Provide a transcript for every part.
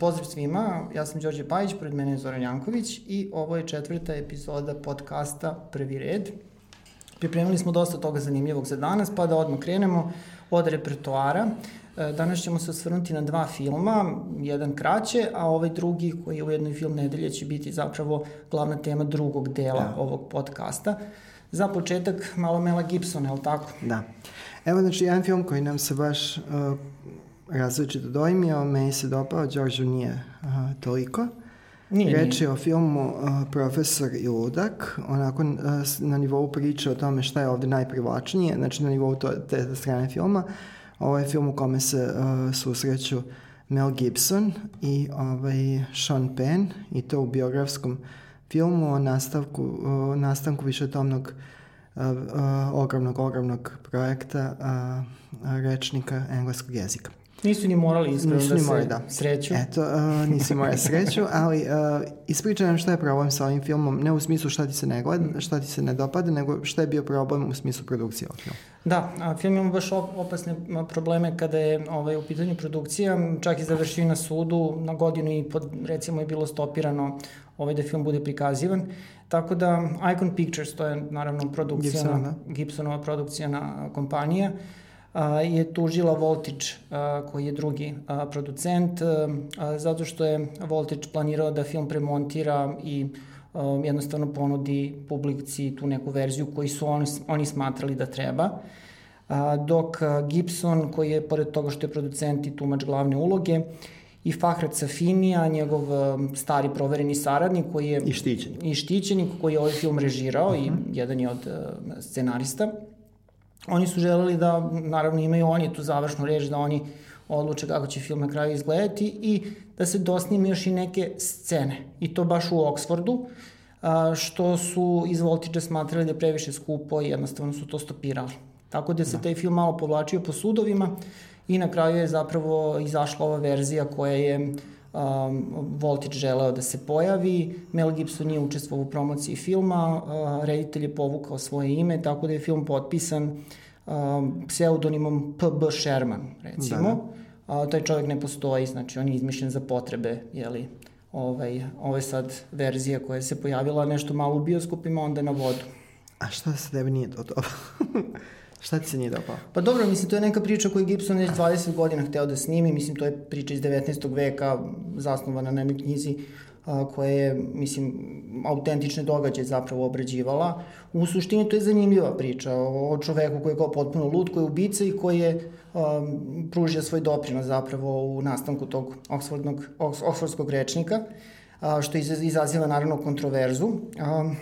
Pozdrav svima, ja sam Đorđe Pajić, pred mene je Zoran Janković i ovo je četvrta epizoda podcasta Prvi red. Pripremili smo dosta toga zanimljivog za danas, pa da odmah krenemo od repertoara. E, danas ćemo se osvrnuti na dva filma, jedan kraće, a ovaj drugi koji je u jednoj film nedelje će biti zapravo glavna tema drugog dela da. ovog podcasta. Za početak malo Mela Gibsona, je li tako? Da. Evo znači jedan film koji nam se baš uh, različito dojmio, meni se dopao, Đorđu nije uh, toliko. Nije, Reč je o filmu uh, Profesor i ludak, onako uh, na nivou priče o tome šta je ovde najprivlačnije, znači na nivou to, te strane filma. Ovo je film u kome se uh, susreću Mel Gibson i ovaj, Sean Penn i to u biografskom filmu o nastavku, uh, nastanku višetomnog ogromnog, ogromnog projekta uh, rečnika engleskog jezika. Nisu ni morali iskreno da se morali, da. sreću. Eto, uh, nisi morali sreću, ali uh, ispričaj nam šta je problem sa ovim filmom, ne u smislu šta ti se ne gleda, šta ti se ne dopada, nego šta je bio problem u smislu produkcije ovog filma. Da, a film ima baš opasne probleme kada je ovaj, u pitanju produkcija, čak i završio na sudu, na godinu i pod, recimo je bilo stopirano ovaj, da film bude prikazivan. Tako da Icon Pictures, to je naravno produkcija, Gibson, da. Gibsonova produkcijana kompanija, uh, je tužila Voltage, koji je drugi producent, zato što je Voltage planirao da film premontira i jednostavno ponudi publici tu neku verziju koju su oni, oni smatrali da treba. Dok Gibson, koji je pored toga što je producent i tumač glavne uloge, i Fahret Safinija, njegov stari provereni saradnik koji je... I štićenik. I štićenik koji je ovaj film režirao uh -huh. i mhm. jedan je od scenarista oni su želeli da, naravno imaju oni tu završnu reč, da oni odluče kako će film na kraju izgledati i da se dosnime još i neke scene. I to baš u Oxfordu, što su iz Voltiđa smatrali da je previše skupo i jednostavno su to stopirali. Tako da se da. taj film malo povlačio po sudovima i na kraju je zapravo izašla ova verzija koja je um, Voltage želeo da se pojavi, Mel Gibson nije učestvovao u promociji filma, uh, reditelj je povukao svoje ime, tako da je film potpisan um, pseudonimom P.B. Sherman, recimo. Da, da. A, taj čovjek ne postoji, znači on je izmišljen za potrebe, jeli, ovaj, ovo je sad verzija koja se pojavila nešto malo u bioskopima, onda na vodu. A šta se tebi nije to? Šta ti se nije dopao? Pa dobro, mislim, to je neka priča koju Gibson već 20 godina hteo da snimi, mislim, to je priča iz 19. veka, zasnovana na jednoj knjizi koja je, mislim, autentične događaje zapravo obrađivala. U suštini to je zanimljiva priča o čoveku koji je kao potpuno lud, koji je ubica i koji je um, pružio svoj doprinos zapravo u nastanku tog Oxfordnog, Oxfordskog rečnika, a, što izaziva naravno kontroverzu. Um,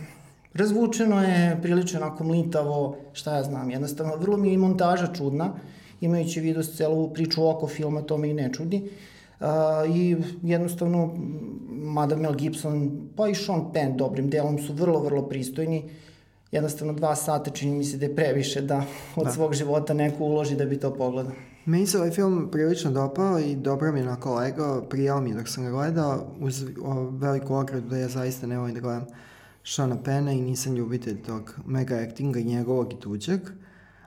Razvučeno je prilično onako mlitavo, šta ja znam, jednostavno, vrlo mi je i montaža čudna, imajući vidu celu priču oko filma, to me i ne čudi. Uh, I jednostavno, mada Mel Gibson, pa i Sean Penn dobrim delom su vrlo, vrlo pristojni. Jednostavno, dva sata čini mi se da je previše da od da. svog života neko uloži da bi to pogledao. Meni se ovaj film prilično dopao i dobro mi je na kolega, prijao mi dok sam ga gledao, uz veliku ogradu da ja zaista ne volim da gledam Šana Pena i nisam ljubitelj tog mega actinga i njegovog i tuđeg,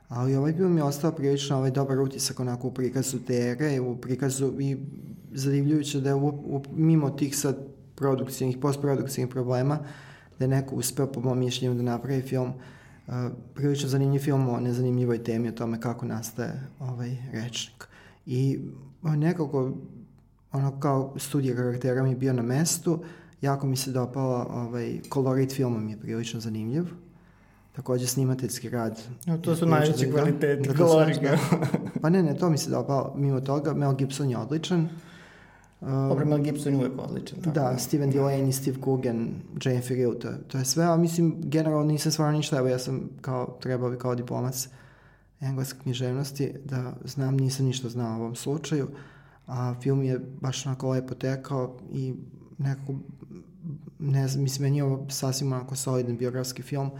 ali ovaj film mi je ostao prilično ovaj dobar utisak onako u prikazu te ere, u prikazu i zadivljujuće da je u, u, mimo tih sad produkcijnih, postprodukcijnih problema, da je neko uspeo po mom mišljenju da napravi film uh, prilično zanimljiv film o nezanimljivoj temi o tome kako nastaje ovaj rečnik. I nekako ono kao studija karaktera mi bio na mestu, uh, Jako mi se dopala, ovaj, kolorit filma mi je prilično zanimljiv. Takođe snimateljski rad. No, to su najveći kvaliteti, da, kolorika. pa ne, ne, to mi se dopalo. Mimo toga, Mel Gibson je odličan. Dobro, Mel Gibson je uvek odličan. Tako. Da, Steven Delaney, Steve Coogan, Jane Ferrill, to, to je sve, a mislim, generalno nisam stvarno ništa, evo ja sam kao, trebao bi kao diplomac engleske književnosti da znam, nisam ništa znao u ovom slučaju, a film je baš onako lepo tekao i nekako ne znam, mislim, meni je ovo sasvim onako solidan biografski film,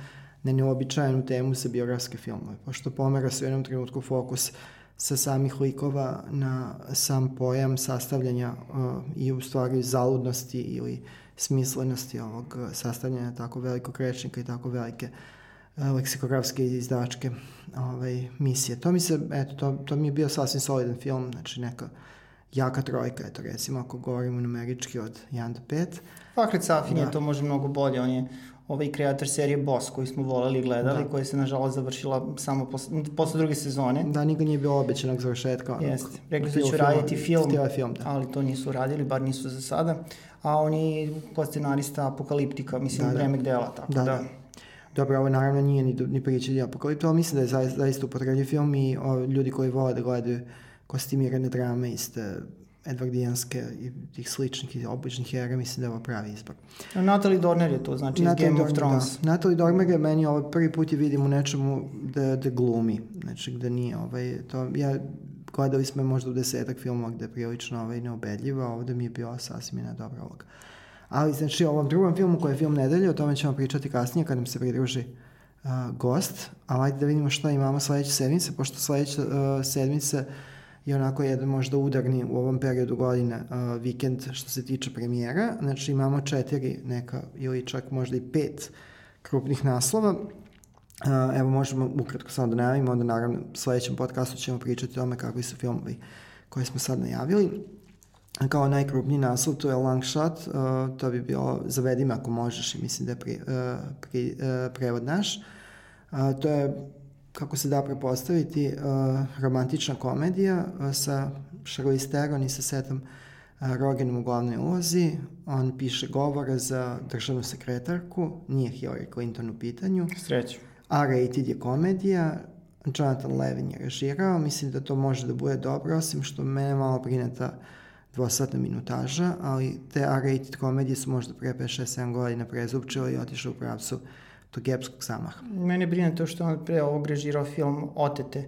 na neobičajenu temu sa biografske filmove, pošto pomera se u jednom trenutku fokus sa samih likova na sam pojam sastavljanja uh, i u stvari zaludnosti ili smislenosti ovog sastavljanja tako velikog rečnika i tako velike uh, leksikografske i izdavačke ovaj, misije. To mi se, eto, to, to mi je bio sasvim solidan film, znači neka jaka trojka, eto recimo ako govorimo numerički od 1 do 5. Fahret Safin Da. je to može mnogo bolje, on je ovaj kreator serije Boss koju smo voleli i gledali, Da. koja se nažalost završila samo posle, posle druge sezone. Da, nikad nije bilo obećanog završetka. onog Jeste. Rekli su da će raditi film, film, da. ali to nisu radili, bar nisu za sada. A on je scenarista Apokaliptika, mislim, Da, da. Remek dela, tako da. Da, da. Dobro, ovo naravno nije ni, ni priča o apokaliptu, ali mislim da je zaista, zaista upotrebljiv film i o, ljudi koji vole da gledaju kostimirane drame iste Edwardijanske i tih sličnih i običnih era, mislim da je ovo pravi izbor. Natalie Dorner je to, znači iz Natalie Game of Dormer, Thrones. Da. Natalie Dormer je meni ovo prvi put je vidim u nečemu da, da glumi, znači gde nije ovaj, to, ja gledali smo možda u desetak filmova gde je prilično ovaj, neobedljiva, a ovde mi je bila sasvim jedna dobra uloga. Ali znači u ovom drugom filmu koji je film nedelje, o tome ćemo pričati kasnije kad nam se pridruži uh, gost, ali ajde da vidimo šta imamo sledeće sedmice, pošto sledeće uh, sedmice je onako jedan možda udarni u ovom periodu godine uh, vikend što se tiče premijera. Znači imamo četiri neka ili čak možda i pet krupnih naslova. Uh, evo možemo ukratko samo da najavimo, onda naravno u sledećem podcastu ćemo pričati o tome kakvi su filmovi koje smo sad najavili. Kao najkrupniji naslov to je Long Shot, uh, to bi bilo Zavedi me ako možeš i mislim da je pri, uh, pri, uh, prevod naš. Uh, to je kako se da prepostaviti, uh, romantična komedija uh, sa Charlize Theron i sa Setom uh, Rogenom u glavnoj ulozi. On piše govore za državnu sekretarku, nije Hillary Clinton u pitanju. Sreću. R-rated je komedija, Jonathan Levin je režirao, mislim da to može da bude dobro, osim što mene malo brine ta dvosatna minutaža, ali te R-rated komedije su možda pre 5-6-7 godina prezupčile i otišle u pravcu tog epskog zamaha. Mene brine to što je on pre ovog režirao film Otete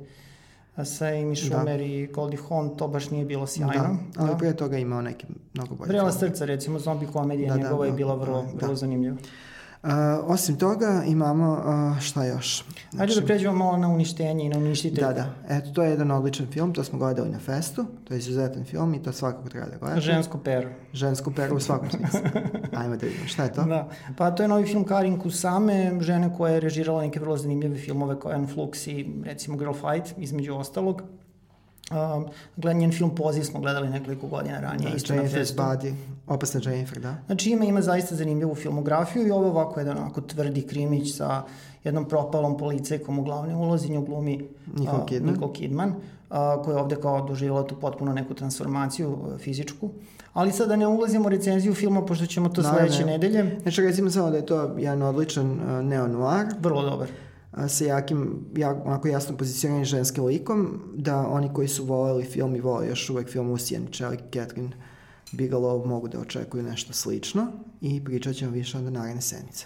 sa Amy Schumer i Goldie Hawn, to baš nije bilo sjajno. Da, ali pre toga imao neki mnogo bolje. Filmove. srca, recimo, zombi komedija, Da, da, njegova je da, bila vrlo, da. vrlo zanimljiva. Uh, osim toga imamo, uh, šta još? Hajde da pređemo malo na uništenje i na uništitelj. Da, da. Eto, to je jedan odličan film, to smo gledali na festu, to je izuzetan film i to svakako treba da gledate. Žensko pero. Žensko pero u svakom smislu. Ajmo da vidimo, šta je to? Da. Pa to je novi film Karin Kusame, žene koja je režirala neke vrlo zanimljive filmove kao Anne Flux i recimo Girl Fight, između ostalog. Um, gled, njen film Poziv smo gledali nekoliko godina ranije, Da, isto Jennifer's. Body, opasna Jennifer, da. Znači ima, ima zaista zanimljivu filmografiju i ovo je ovako jedan onako tvrdi krimić sa jednom propalom policajkom u glavnoj ulozi, nju glumi Nicole a, Kidman. Nicole Kidman a, koja je ovde kao doživjela tu potpuno neku transformaciju a, fizičku. Ali sad da ne ulazimo u recenziju filma, pošto ćemo to Naravno. sledeće nedelje. Znači, recimo samo da je to jedan odličan uh, neo-noir, Vrlo dobar. a, sa jakim, jak, onako jasno pozicioniranim ženskim likom, da oni koji su voleli film i vole još uvek film Usijanić, ali Catherine Bigelow mogu da očekuju nešto slično i pričat ćemo više onda naredne sedmice.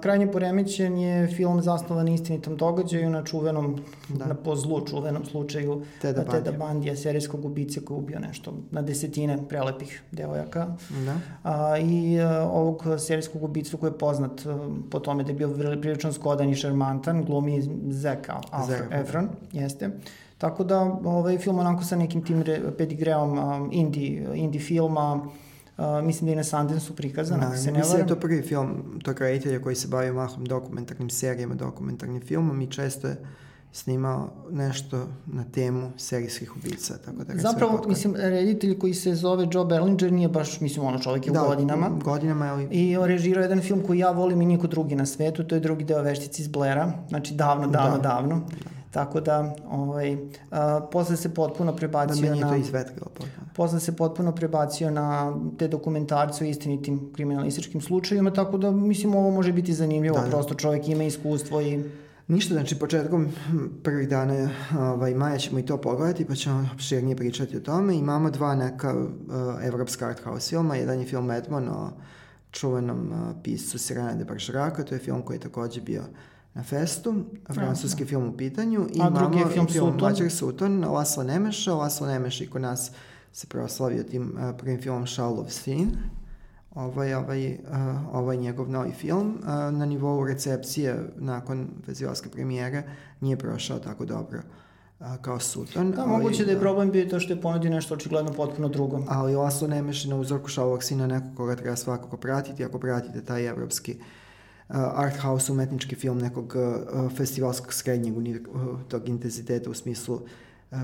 Krajnje poremećen je film zasnovan na istinitom događaju, na čuvenom, Da. na po zlu čuvenom slučaju Teda Teda Bundija. Bandija, serijskog ubice koji je ubio nešto na desetine prelepih devojaka. Da? A, I a, ovog serijskog ubicu koji je poznat a, po tome da je bio prilično zgodan i šarmantan, glumi Zeka Zac Efron, jeste. Tako da ovaj film onako sa nekim tim re, pedigreom um, indie, indie filma, a, mislim da je na Sundance-u prikazan, ako se Naravno, ne mislim da je varam. to prvi film tog reditelja koji se bavi mahom dokumentarnim serijama, dokumentarnim filmom i često je snimao nešto na temu serijskih ubica, tako da ga Zapravo, mislim, reditelj koji se zove Joe Bellinger nije baš, mislim, ono čovjek je u godinama. godinama, ali I on režirao jedan film koji ja volim i niko drugi na svetu, to je drugi deo Veštici iz Blera, znači davno, davno, Da. davno. Tako da, ovaj, a, posle se potpuno da prebacio meni je to. Posle se potpuno prebacio na te dokumentarce o istinitim kriminalističkim slučajima, tako da mislim ovo može biti zanimljivo, Da, da. prosto čovjek ima iskustvo i Ništa, znači početkom hm, prvih dana ovaj, maja ćemo i to pogledati pa ćemo širnije pričati o tome. Imamo dva neka uh, evropska art house filma. Jedan je film Edmon o čuvenom uh, piscu Sirena de Bergeraka, to je film koji je takođe bio na festu, francuski film u pitanju. I A drugi je imamo film Sutton. Mađar Sutton, Laslo Nemeša. Laslo Nemeš i kod nas se proslavio tim uh, prvim filmom Charles of Sin. Ovaj, ovaj, uh, ovaj njegov novi film uh, na nivou recepcije nakon festivalske premijere nije prošao tako dobro uh, kao Sutton. da, ali, moguće da je uh, problem bio to što je ponudio nešto očigledno potpuno drugo. Ali Laslo Nemeš je na uzorku Šalovog sina neko koga treba svakako pratiti. Ako pratite taj evropski uh, art house umetnički film nekog uh, festivalskog srednjeg uh, tog intenziteta u smislu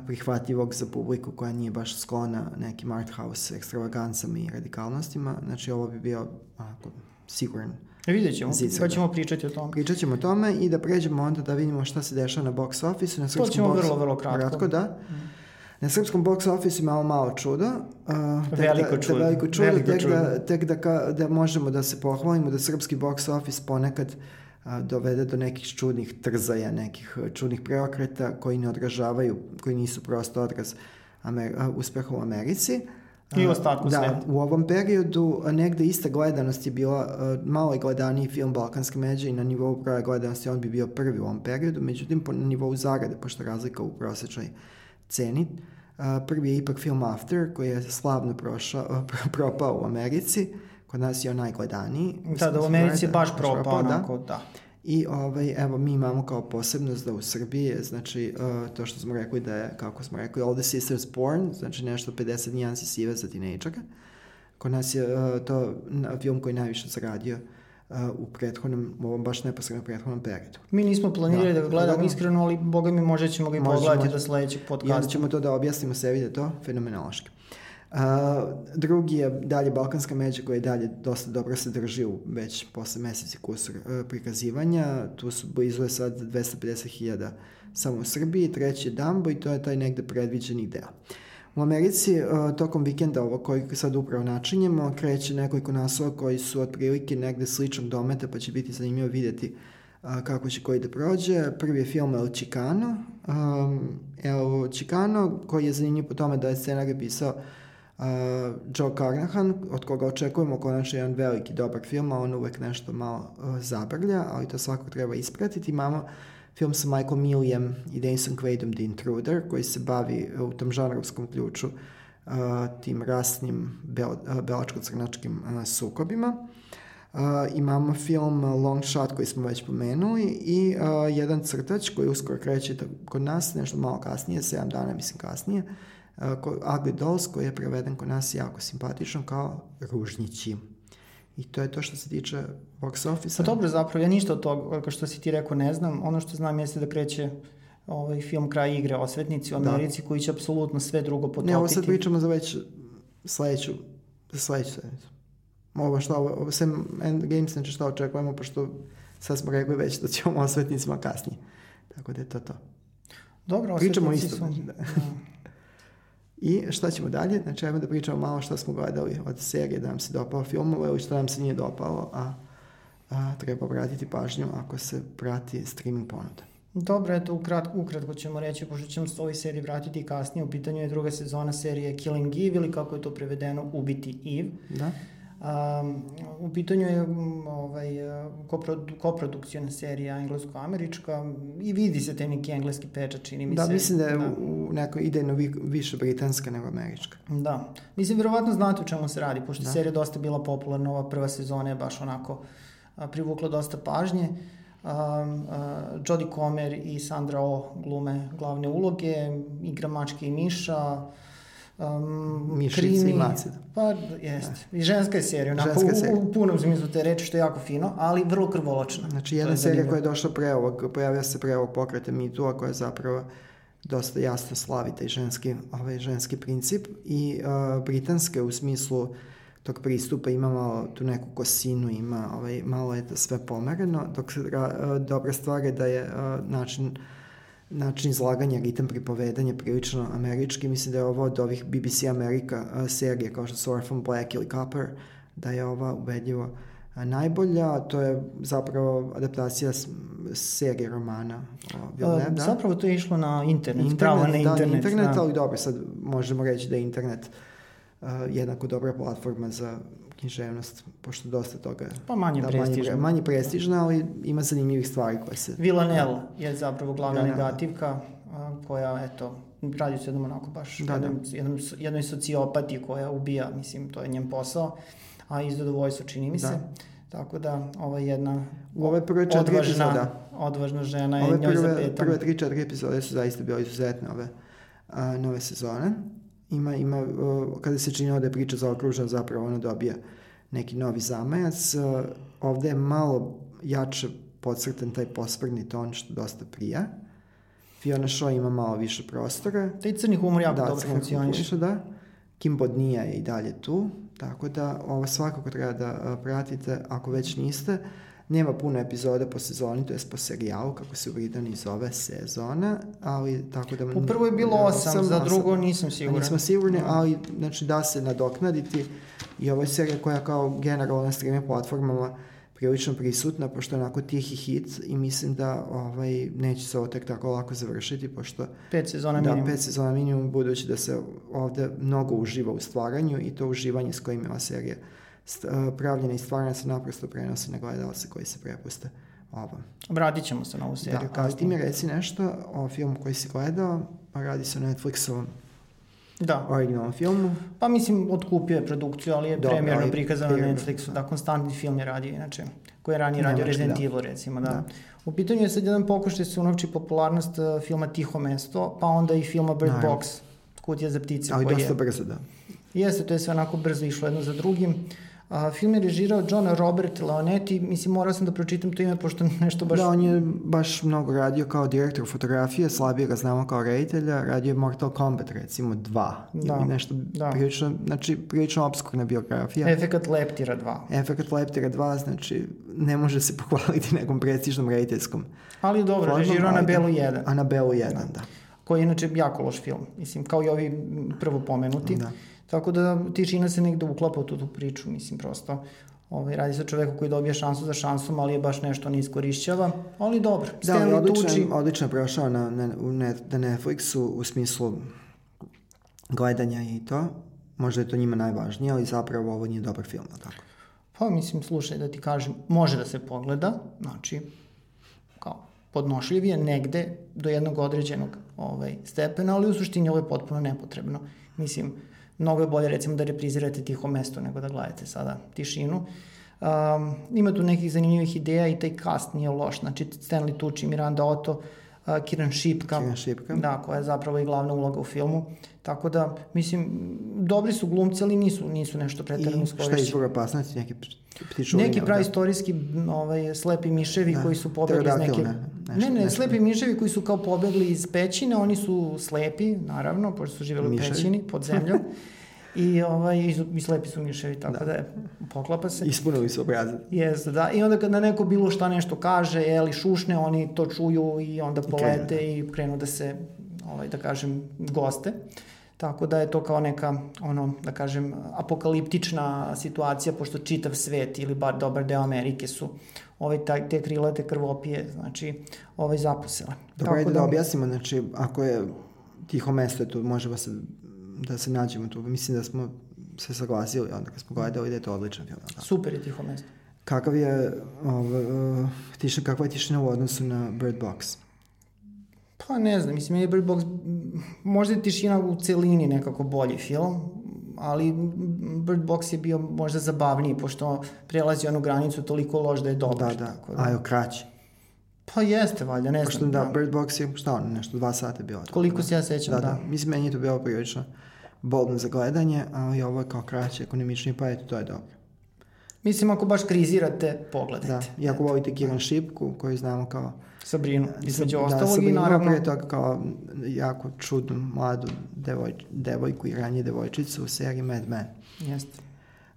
prihvatljivog za publiku koja nije baš sklona nekim art house ekstravagancama i radikalnostima. Znači ovo bi bio onako, siguran E, vidjet ćemo, Zicar, pa ćemo pričati o tome. Pričat ćemo o tome i da pređemo onda da vidimo šta se dešava na box office. Na to ćemo box, vrlo, vrlo kratko. kratko da. Mm. Na srpskom box office imamo malo čudo. Uh, veliko čudo. Da, veliko čudo, veliko tek, čudo. Da, tek da, ka, da možemo da se pohvalimo da srpski box office ponekad uh, dovede do nekih čudnih trzaja, nekih čudnih preokreta koji ne odražavaju, koji nisu prosto odraz Amer, uh, uspeha u Americi. Uh, I u ostatku da, sveta. u ovom periodu negde ista gledanost je bila, malo je gledaniji film Balkanske međe i na nivou broja gledanosti on bi bio prvi u ovom periodu, međutim po, na nivou zarade, pošto razlika u prosečnoj ceni, prvi je ipak film After, koji je slavno prošao, propao u Americi, kod nas je on najgledaniji. Da, da, u Americi je baš propao, propao da. onako, da. da. I ovaj, evo, mi imamo kao posebnost da u Srbiji, znači, uh, to što smo rekli da je, kako smo rekli, All the Sisters Born, znači nešto 50 nijansi sive za tinejdžaka. Kod nas je uh, to film koji najviše zaradio uh, u prethodnom, u ovom baš neposredno prethodnom periodu. Mi nismo planirali da, da ga gledamo da, iskreno, ali boga mi možda ćemo ga i pogledati do sledećeg podcasta. I onda ćemo to da objasnimo sebi da je to fenomenološki. A, drugi je dalje Balkanska međa koja je dalje dosta dobro se drži u već posle meseci kusur uh, prikazivanja. Tu su blizu sad 250.000 samo u Srbiji. Treći je Dambo i to je taj negde predviđeni deo. U Americi uh, tokom vikenda ovo koji sad upravo načinjemo kreće nekoliko naslova koji su otprilike negde sličnog dometa pa će biti zanimljivo videti uh, kako će koji da prođe. Prvi je film El Chicano. El Chicano koji je zanimljiv po tome da je scenarij pisao uh, Joe Carnahan, od koga očekujemo konačno jedan veliki dobar film, a on uvek nešto malo uh, zabrlja, ali to svakako treba ispratiti. Imamo film sa Michael Milliam i Denison Quaidom The Intruder, koji se bavi u tom žanrovskom ključu uh, tim rasnim bel, uh, belačko-crnačkim uh, sukobima. Uh, imamo film Long Shot koji smo već pomenuli i uh, jedan crtač koji uskoro kreće kod nas, nešto malo kasnije, 7 dana mislim kasnije, uh, Ugly Dolls koji je preveden kod nas jako simpatično kao ružnići. I to je to što se tiče box office. Pa dobro, zapravo, ja ništa od toga, kao što si ti rekao, ne znam. Ono što znam jeste da kreće ovaj film Kraj igre Osvetnici u da. Americi, da. koji će apsolutno sve drugo potopiti. Ne, ovo sad pričamo za već sledeću, za sledeću sedmicu. Ovo što, ovo, ovo sem Endgame, znači šta očekujemo, pošto sad smo rekli već da ćemo Osvetnicima kasnije. Tako da je to to. Dobro, Pričamo isto. Su... Da. I šta ćemo dalje? Znači, ajmo da pričamo malo šta smo gledali od serije, da nam se dopao filmove ili šta nam se nije dopalo, a, a treba obratiti pažnju ako se prati streaming ponuda. Dobro, eto, ukratko, ukratko ćemo reći, pošto ćemo se ovoj seriji vratiti kasnije. U pitanju je druga sezona serije Killing Eve ili kako je to prevedeno Ubiti Eve. Da. Um, u pitanju je ovaj, koprodu, koprodukcijona serija englesko-američka i vidi se te neki engleski pečat, čini mi da, se. Da, mislim da je da. u nekoj idejno vi, više britanska nego američka. Da. Mislim, verovatno znate o čemu se radi, pošto da. serija dosta bila popularna, ova prva sezona je baš onako a, privukla dosta pažnje. Um, uh, Jodie Comer i Sandra Oh glume glavne uloge, igra mačke i miša, um, Mišice i mace. Pa, jeste. Da. I ženska je serija, onako, ženska serija. U, u punom smislu te reči, što je jako fino, ali vrlo krvoločna. Znači, jedna je serija koja je došla pre ovog, pojavila se pre ovog pokreta Me Too, a koja je zapravo dosta jasno slavi taj ženski, ovaj ženski princip i uh, britanske u smislu tog pristupa ima malo tu neku kosinu, ima ovaj, malo je to sve pomereno, dok se, uh, dobra stvar je da je uh, način uh, način izlaganja, ritam pripovedanja prilično američki. Mislim da je ovo od ovih BBC Amerika serije kao što su Orphan Black ili Copper, da je ova ubedljivo najbolja. To je zapravo adaptacija serije romana. Villeneuve, da? Zapravo to je išlo na internet, internet pravo na internet. Da, internet, da. ali dobro, sad možemo reći da je internet uh, jednako dobra platforma za književnost, pošto dosta toga... Pa manje da, prestižna. Manje, manje prestižna, ali ima zanimljivih stvari koje se... Villanelle je zapravo glavna da, negativka, koja, eto, radi se jednom onako baš da, jednom, da. jednom, jednoj sociopati koja ubija, mislim, to je njen posao, a iz zadovoljstva čini mi da. se. Tako da, ova jedna U ove prve četiri odvažna, epizoda. odvažna žena je ove njoj prve, za petom. Prve tri, četiri epizode su zaista bile izuzetne ove a, nove sezone ima, ima, uh, kada se čini da je priča zaokružena, zapravo ona dobija neki novi zamajac. Uh, ovde je malo jače podcrtan taj posprni ton što dosta prija Fiona Shaw ima malo više prostora. Taj crni humor jako da, dobro funkcioniše. Da, Kim Bodnija je i dalje tu, tako da ovo svakako treba da a, pratite ako već niste. Nema puno epizoda po sezoni, to je po serijalu, kako se u Britaniji zove sezona, ali tako da... Po prvo je bilo osam, za drugo nisam siguran. Nismo sigurni, ali znači da se nadoknaditi i ovo je serija koja kao generalno na streaming platformama prilično prisutna, pošto je onako tihi hit i mislim da ovaj, neće se ovo tek tako lako završiti, pošto... Pet sezona da, minimum. pet sezona minimum, budući da se ovde mnogo uživa u stvaranju i to uživanje s kojim je ova serija pravljena i stvarana se naprosto prenosi na gledalce koji se prepuste ovom. Vratit ćemo se na ovu seriju. Da, ali ti mi reci nešto o filmu koji si gledao, pa radi se o Netflixovom da. originalnom filmu. Pa mislim, otkupio je produkciju, ali je Dobre, premijerno prikazano na Netflixu, da, konstantni film je radio inače, koji je ranije radio Resident da. Evil, recimo, da. da. U pitanju je sad jedan pokušaj se unovči popularnost uh, filma Tiho mesto, pa onda i filma Bird no, Box, Kutija za ptice. Ali dosta je, brzo, da. Jeste, to je sve onako brzo išlo jedno za drugim. A, film je režirao John Robert Leonetti, mislim morao sam da pročitam to ime pošto nešto baš... Da, on je baš mnogo radio kao direktor fotografije, slabije ga znamo kao reditelja, radio je Mortal Kombat recimo 2, da, ili nešto da. prilično, znači prilično obskurna biografija. Efekat Leptira 2. Efekat Leptira 2, znači ne može se pohvaliti nekom prestižnom rediteljskom. Ali dobro, režirao na Belu 1. A na Belu 1, da. da. Koji je inače jako loš film, mislim, kao i ovi prvo pomenuti. Da. Tako da tišina se negde uklapa u tu, tu priču, mislim, prosto. Ovaj, radi se o čoveku koji dobije šansu za šansom, ali je baš nešto ne iskorišćava, ali dobro. Da, Stanley odlično, tuči... odlično prošao na, na, net, na Netflixu u smislu gledanja i to. Možda je to njima najvažnije, ali zapravo ovo nije dobar film, tako? Pa mislim, slušaj, da ti kažem, može da se pogleda, znači, kao podnošljiv je negde do jednog određenog ovaj, stepena, ali u suštini ovo je potpuno nepotrebno. Mislim, mnogo je bolje recimo da reprizirate tiho mesto nego da gledate sada tišinu. Um, ima tu nekih zanimljivih ideja i taj cast nije loš, znači Stanley Tucci, Miranda Otto, uh, Kiran Šipka, Kiran Šipka, da, koja je zapravo i glavna uloga u filmu. Tako da, mislim, dobri su glumci, ali nisu, nisu nešto pretarano iskorišćeni. I šta je izvora opasnosti? Neki ptiču Neki praistorijski ovaj, slepi miševi da. koji su pobegli iz neke... Ne, nešto, ne, ne, nešto. slepi miševi koji su kao pobegli iz pećine, oni su slepi, naravno, pošto su živjeli miševi. u pećini, pod zemljom. I, ovaj, i slepi su miševi, tako da, da je, poklapa se. Ispunili su obrazac. Jeste, da. I onda kad na neko bilo šta nešto kaže, ili šušne, oni to čuju i onda polete i krenu, i krenu da se, ovaj, da kažem, goste. Tako da je to kao neka, ono, da kažem, apokaliptična situacija, pošto čitav svet ili bar dobar deo Amerike su ovaj, taj, te krilate krvopije, znači, ovaj, zapusele. Dobro, Tako da, da objasnimo, znači, ako je tiho mesto, to možemo se da se nađemo tu. Mislim da smo se saglasili onda kad smo gledali da je to odličan film. Da. Super je tiho mesto. Kakav je, uh, tišina, kakva je tišina u odnosu na Bird Box? Pa ne znam, mislim, je Bird Box, možda je tišina u celini nekako bolji film, ali Bird Box je bio možda zabavniji, pošto prelazi onu granicu toliko loš da je dobar. Da, da, tako da. a je kraći. Pa jeste, valjda, ne znam. da, da, Bird Box je, šta ono, nešto, dva sata bilo. Koliko se ja sećam, da. Da, da. Mislim, meni je to bilo prilično bolno za gledanje, ali ovo je kao kraće, ekonomičnije, pa eto, to je dobro. Mislim, ako baš krizirate, pogledajte. Da, i ako volite Kiran Šipku, koji znamo kao... Sabrinu, između da, ostalog Sabrinu, i naravno... prije toga kao jako čudnu, mladu devoj, devojku i ranije devojčicu u seriji Mad Men. Jeste.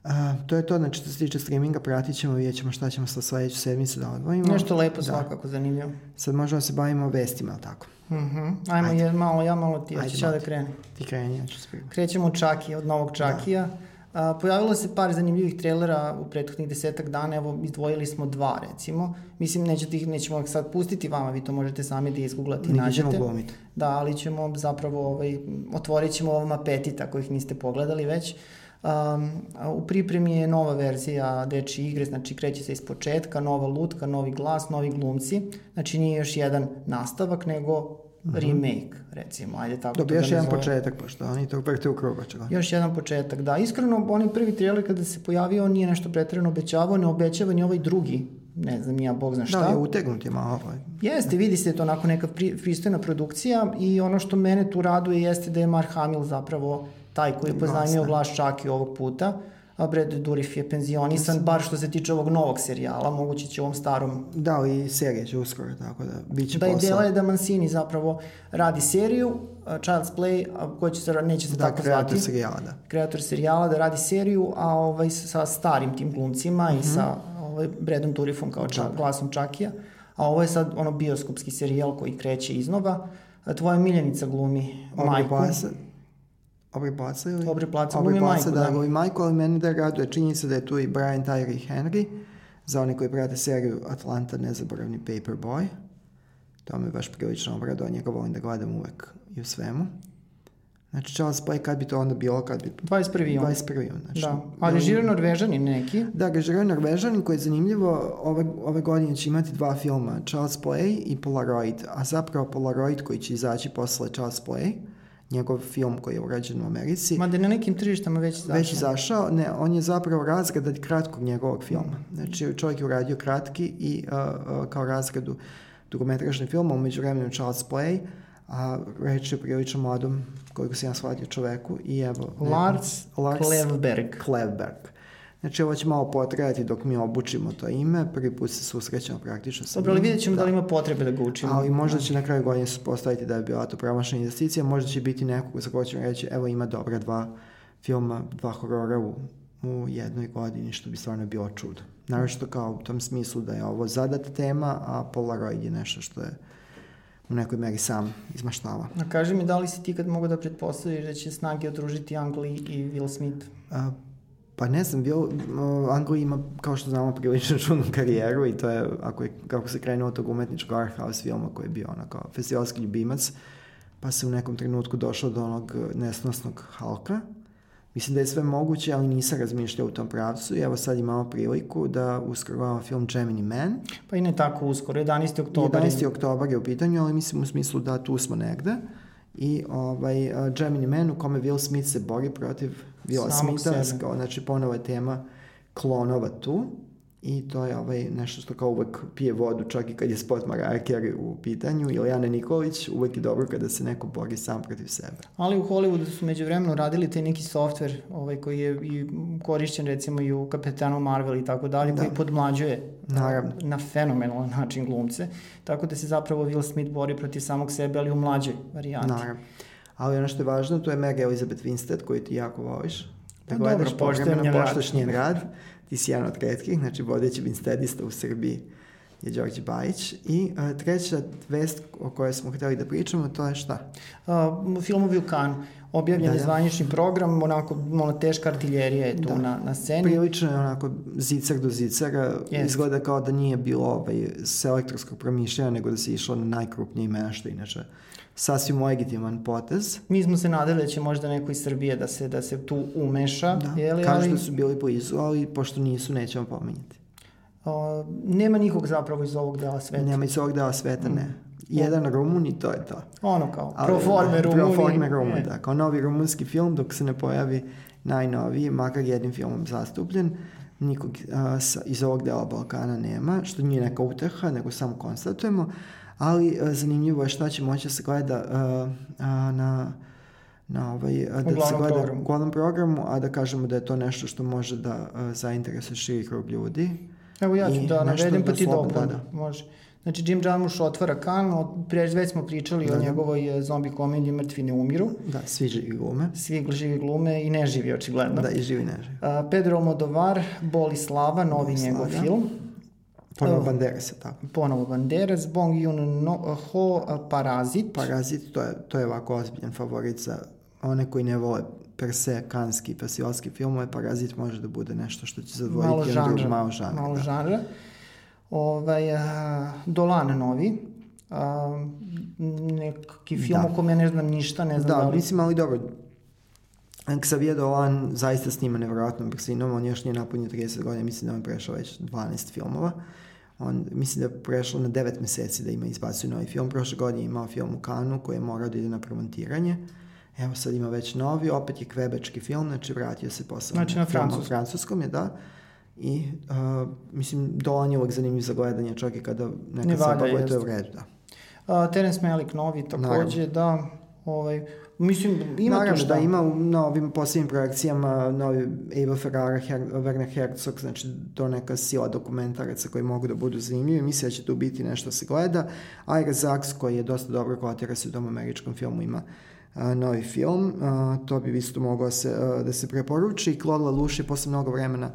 Uh, to je to, znači što se tiče streaminga, pratit ćemo, vidjet ćemo šta ćemo sa sledeću sedmicu da odvojimo. Nešto lepo, da. svakako, zanimljivo. Sad možemo da se bavimo vestima, ali tako? Mhm. -huh. Ajmo Ajde. je, malo, ja malo ti, ja ću da krenem. Ti kreni, ja ću spremati. Krećemo od Čakija, od novog Čakija. Da. A, pojavilo se par zanimljivih trailera u prethodnih desetak dana, evo izdvojili smo dva recimo. Mislim, nećete ih, nećemo ih sad pustiti vama, vi to možete sami da izgooglate i nađete. ćemo. Da, ali ćemo zapravo, ovaj, otvorit ćemo ovom apetit ako ih niste pogledali već. Um, u pripremi je nova verzija dečje igre, znači kreće se iz početka, nova lutka, novi glas, novi glumci. Znači nije još jedan nastavak, nego mm -hmm. remake, recimo. Ajde tako Dobro, još da jedan početak, pošto oni to vrte u krug očigledno. Još jedan početak, da. Iskreno, onaj prvi trailer kada se pojavio, on nije nešto pretredno obećavao, ne obećava ni ovaj drugi ne znam, ja bog zna šta. Da, je utegnut je malo. Ovaj. Jeste, vidi se to onako neka pri, pristojna produkcija i ono što mene tu raduje jeste da je Mark Hamill zapravo taj koji je pozajmio glas Čaki ovog puta. A Brad Dourif je penzionisan, bar što se tiče ovog novog serijala, moguće će u ovom starom Da, i serija će uskoro, tako da bit će da posao. ideja je da Mancini zapravo radi seriju Child's Play, koja će se, neće se Da, tako kreator zvati, serijala, da. kreator serijala, da radi seriju, a ovaj, sa starim tim glumcima i sa ovaj, Bradom Turifom kao ča, glasom Čakija. A ovo je sad ono bioskopski serijal koji kreće iznova. Tvoja miljenica glumi Obri majku. Placa. Obri Placa ili? Obri Placa Obri glumi Placa, da, da. glumi majku, ali meni da raduje činjenica da je tu i Brian Tyree Henry, za one koji prate seriju Atlanta, nezaboravni Paperboy. To me baš prilično obraduje, njega volim da gledam uvek i u svemu. Znači, Charles Play, kad bi to onda bilo, kad bi... 21. on. 21. Znači, Da, a režira Norvežani neki. Da, režirao je Norvežanin koji je zanimljivo, ove, ove godine će imati dva filma, Charles Play i Polaroid, a zapravo Polaroid koji će izaći posle Charles Play, njegov film koji je urađen u Americi, Mada je na nekim tržištama već izašao. već izašao, ne, on je zapravo razgrada kratkog njegovog filma. Znači, čovjek je uradio kratki i uh, uh, kao razgradu dugometražni film, umeđu vremenu Charles Play, a reč je prilično mladom, koliko sam ja shvatio čoveku, i evo... Lars Klevberg. Klevberg. Znači, ovo će malo potrajati dok mi obučimo to ime. Prvi put se susrećemo praktično sa Dobro, ali vidjet ćemo da. li ima potrebe da ga učimo. Ali možda će na kraju godine se postaviti da je bila to pramašna investicija, možda će biti nekog za ko ćemo reći, evo ima dobra dva filma, dva horora u, u jednoj godini, što bi stvarno bilo čudo. Naravno kao u tom smislu da je ovo zadata tema, a Polaroid je nešto što je u nekoj meri sam izmaštava. A kaži mi, da li si ti kad mogu da pretpostaviš da će snage odružiti Ang Lee i Will Smith? A, pa ne znam, bio, uh, Anglija ima, kao što znamo, prilično čudnu karijeru i to je, ako je, kako se krenuo od tog umetničkog art house filma koji je bio ono kao festivalski ljubimac, pa se u nekom trenutku došao do onog nesnosnog Halka. Mislim da je sve moguće, ali nisam razmišljao u tom pravcu i evo sad imamo priliku da uskoro gledamo film Gemini Man. Pa i ne tako uskoro, 11. oktober. 11. oktobar je u pitanju, ali mislim u smislu da tu smo negde. I ovaj, uh, Gemini Man u kome Will Smith se bori protiv Sebe. kao, znači ponovo je tema klonova tu i to je ovaj, nešto što kao uvek pije vodu čak i kad je spot Mariah Carey u pitanju ili Jana Nikolić, uvek je dobro kada se neko bori sam protiv sebe. Ali u Hollywoodu su međuvremeno radili taj neki softver ovaj, koji je i korišćen recimo i u Kapetanu Marvel i tako dalje, Da. koji podmlađuje Naravno. na fenomenalan način glumce. Tako da se zapravo Will Smith bori protiv samog sebe, ali u mlađoj varijanti. Naravno. Ali ono što je važno, to je Mary Elizabeth Winstead, koju ti jako voliš. Da Pa gledaš dobro, poštujem povremeno, njen rad. Ti si jedan od retkih, znači vodeći Winsteadista u Srbiji je Đorđe Bajić. I uh, treća vest o kojoj smo hteli da pričamo, to je šta? Uh, filmovi u Cannes, objavljen Da, je da. zvanični program, onako ono, teška artiljerija je tu Da. na, na sceni. Prilično je onako zicar do zicara. Jest. Izgleda kao da nije bilo ovaj, selektorskog promišljanja, nego da se išlo na najkrupnije imena, što je inače sasvim legitiman potez. Mi smo se nadali da će možda neko iz Srbije da se, da se tu umeša, Da. je li, Kažu ali da su bili blizu, ali pošto nisu, nećemo pominjati. o, nema nikog zapravo iz ovog dela sveta. Nema iz ovog dela sveta, ne. Jedan Rumun i to je to. Ono kao, Ali, proforme da, Rumuni. Proforme Rumun, E. da. Kao novi rumunski film, dok se ne pojavi najnoviji, makar jednim filmom zastupljen, nikog a, sa, iz ovog dela Balkana nema, što nije neka uteha, nego samo konstatujemo, ali a, zanimljivo je šta će moći da se gleda a, na na ovaj, a, da se gleda programu. u glavnom programu, a da kažemo da je to nešto što može da zainteresuje širi krug ljudi. Evo ja ću I da navedem pa da ti slobodno, dopuni. da. Može. Znači Jim Jarmusch otvara kan, od, pre, već smo pričali Da, o da. njegovoj e, zombi komediji Mrtvi ne umiru. Da, svi živi glume. Svi živi glume i neživi očigledno. Da, i živi ne živi. A, Pedro Almodovar, Boli slava, novi Boli njegov slava. film. Ponovo Evo. Banderas je tako. Ponovo Banderas, Bong Joon Ho, a, Parazit. Parazit, to je, to je ovako ozbiljan favorit za one koji ne vole per se kanski festivalski filmove, Parazit može da bude nešto što će malo zadvojiti drug žanra. malo žanra. Malo da. žanra. Ovaj, a, Dolan novi. A, neki film Da. o kome ne znam ništa, ne znam da, Da, li... mislim, ali dobro. Xavier Dolan zaista snima nevjerojatnom brzinom, on još nije napunio 30 godina, mislim da on prešao već 12 filmova. On, mislim da je prešao na 9 meseci da ima izbacio novi film. Prošle godine imao film u Kanu koji je morao da ide na premontiranje. Evo sad ima već novi, opet je kvebački film, znači vratio se posle. Znači na francuskom. francuskom je, da. I, uh, mislim, Dolan je uvek zanimljiv za gledanje, čak i kada neka Nevada zabava, to je u redu, da. A, Terence Malick novi takođe, da. Ovaj, Mislim, ima Naravno tu šta. da ima na ovim posljednjim projekcijama novi Eva Ferrara, Her, Werner Herzog, znači to neka sila dokumentaraca koji mogu da budu zanimljivi. Mislim da će tu biti nešto da se gleda. Ira Zaks koji je dosta dobro kotira se u tom američkom filmu ima a, novi film. A, to bi isto moglo da se, a, da se preporuči. Claude Lelouch je posle mnogo vremena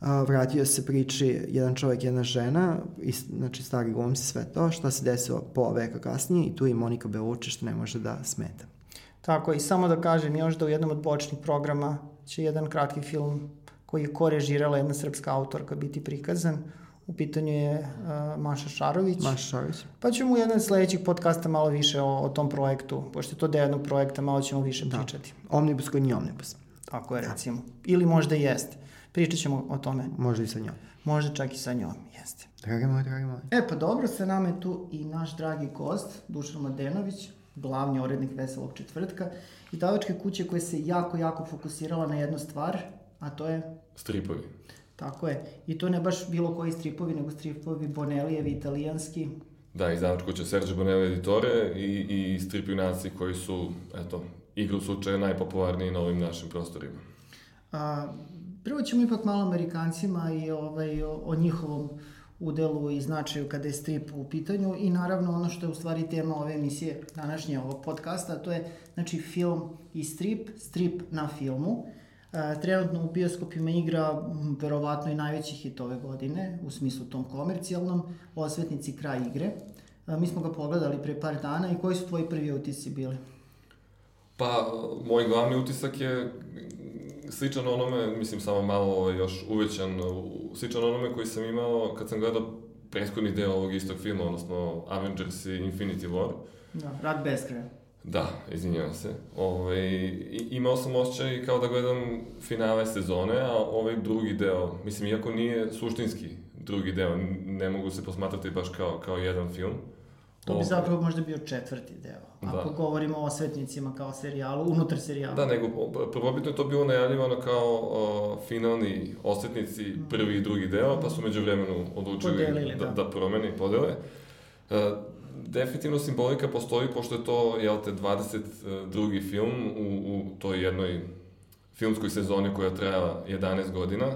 a, vratio se priči jedan čovjek, jedna žena, i, znači stari glumci, sve to, šta se desilo pola veka kasnije i tu je Monika Bellucci što ne može da smeta. Tako, i samo da kažem još da u jednom od bočnih programa će jedan kratki film koji je korežirala jedna srpska autorka biti prikazan. U pitanju je uh, Maša Šarović. Maša Šarović. Pa ćemo u jedan od sledećih podcasta malo više o, o tom projektu, pošto je to deo jednog projekta, malo ćemo više da. pričati. Omnibus koji nije omnibus. Tako je, recimo. Ili možda i jeste. Pričat ćemo o tome. Možda i sa njom. Možda čak i sa njom, jeste. Dragi moj, dragi moj. E pa dobro, sa nama je tu i naš dragi gost, Dušan Mladenović, glavni urednik Veselog četvrtka, izdavačke kuće koja se jako, jako fokusirala na jednu stvar, a to je, Stripovi. tako je, i to ne baš bilo koji stripovi, nego stripovi Bonelijevi, italijanski, Da, izdavač kuća Sergio Bonelli editore i, i strip junaci koji su, eto, igru slučaja najpopularniji na ovim našim prostorima. A, prvo ćemo ipak malo Amerikancima i ovaj, o, o njihovom udelu i značaju kada je strip u pitanju i naravno ono što je u stvari tema ove emisije današnje ovog podcasta, to je znači film i strip, strip na filmu. E, trenutno u bioskopima igra verovatno i najveći hit ove godine, u smislu tom komercijalnom, Osvetnici kraj igre. E, mi smo ga pogledali pre par dana i koji su tvoji prvi utisci bili? Pa, moj glavni utisak je sličan onome, mislim samo malo ovaj, još uvećan, sličan onome koji sam imao kad sam gledao prethodni deo ovog istog filma, odnosno Avengers i Infinity War. Da, Rad bez kraja. Da, izvinjavam se. Ovaj, i- imao sam osjećaj kao da gledam finale sezone, a ovaj drugi deo, mislim, iako nije suštinski drugi deo, ne mogu se posmatrati baš kao, kao jedan film. To bi zapravo možda bio četvrti deo. Ako Da. govorimo o osvetnicima kao serijalu, unutar serijala. Da, nego prvobitno je to bilo najavljivano kao o, finalni osvetnici, prvi i drugi deo, pa su među vremenu odlučili Podelili, da, da. da promene i podele. E, definitivno simbolika postoji, pošto je to, jel te, 22. film u, u toj jednoj filmskoj sezoni koja traja 11 godina.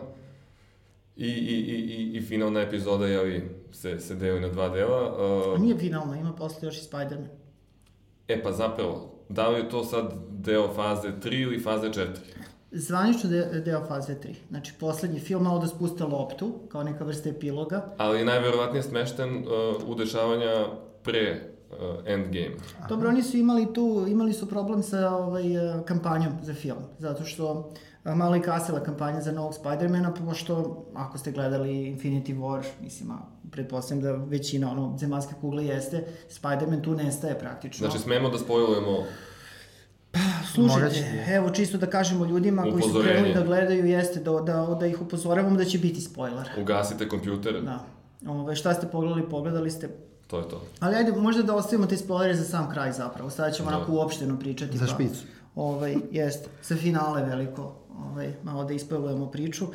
I, i, i, i, i finalna epizoda, jeli, se, se deli na dva dela. A E, nije finalno, ima posle još i Spider-Man. e pa zapravo, da li je to sad deo faze 3 ili faze 4? Zvanično de, deo faze 3. Znači, poslednji film malo da spuste loptu, kao neka vrsta epiloga. ali je najverovatnije smešten uh, u dešavanja pre uh, Endgame. Dobro, oni su imali tu, imali su problem sa ovaj, eh, kampanjom za film, zato što a, malo i kasila kampanja za novog Spidermana, pošto ako ste gledali Infinity War, mislim, a pretpostavljam da većina ono, zemaljske kugle jeste, Spiderman tu nestaje praktično. Znači, smemo da spojujemo Morat Slušajte, evo čisto da kažemo ljudima koji su krenuli da gledaju, jeste da, da, da ih upozoravamo da će biti spoiler. ugasite kompjuter, Da. Ove, šta ste pogledali, pogledali ste. to je to. Ali ajde, možda da ostavimo te spoilere za sam kraj zapravo. Sada ćemo Da. onako uopšteno pričati. Za pa- špicu. Ovaj, jeste, za finale veliko, ovaj, malo da ispoilujemo priču.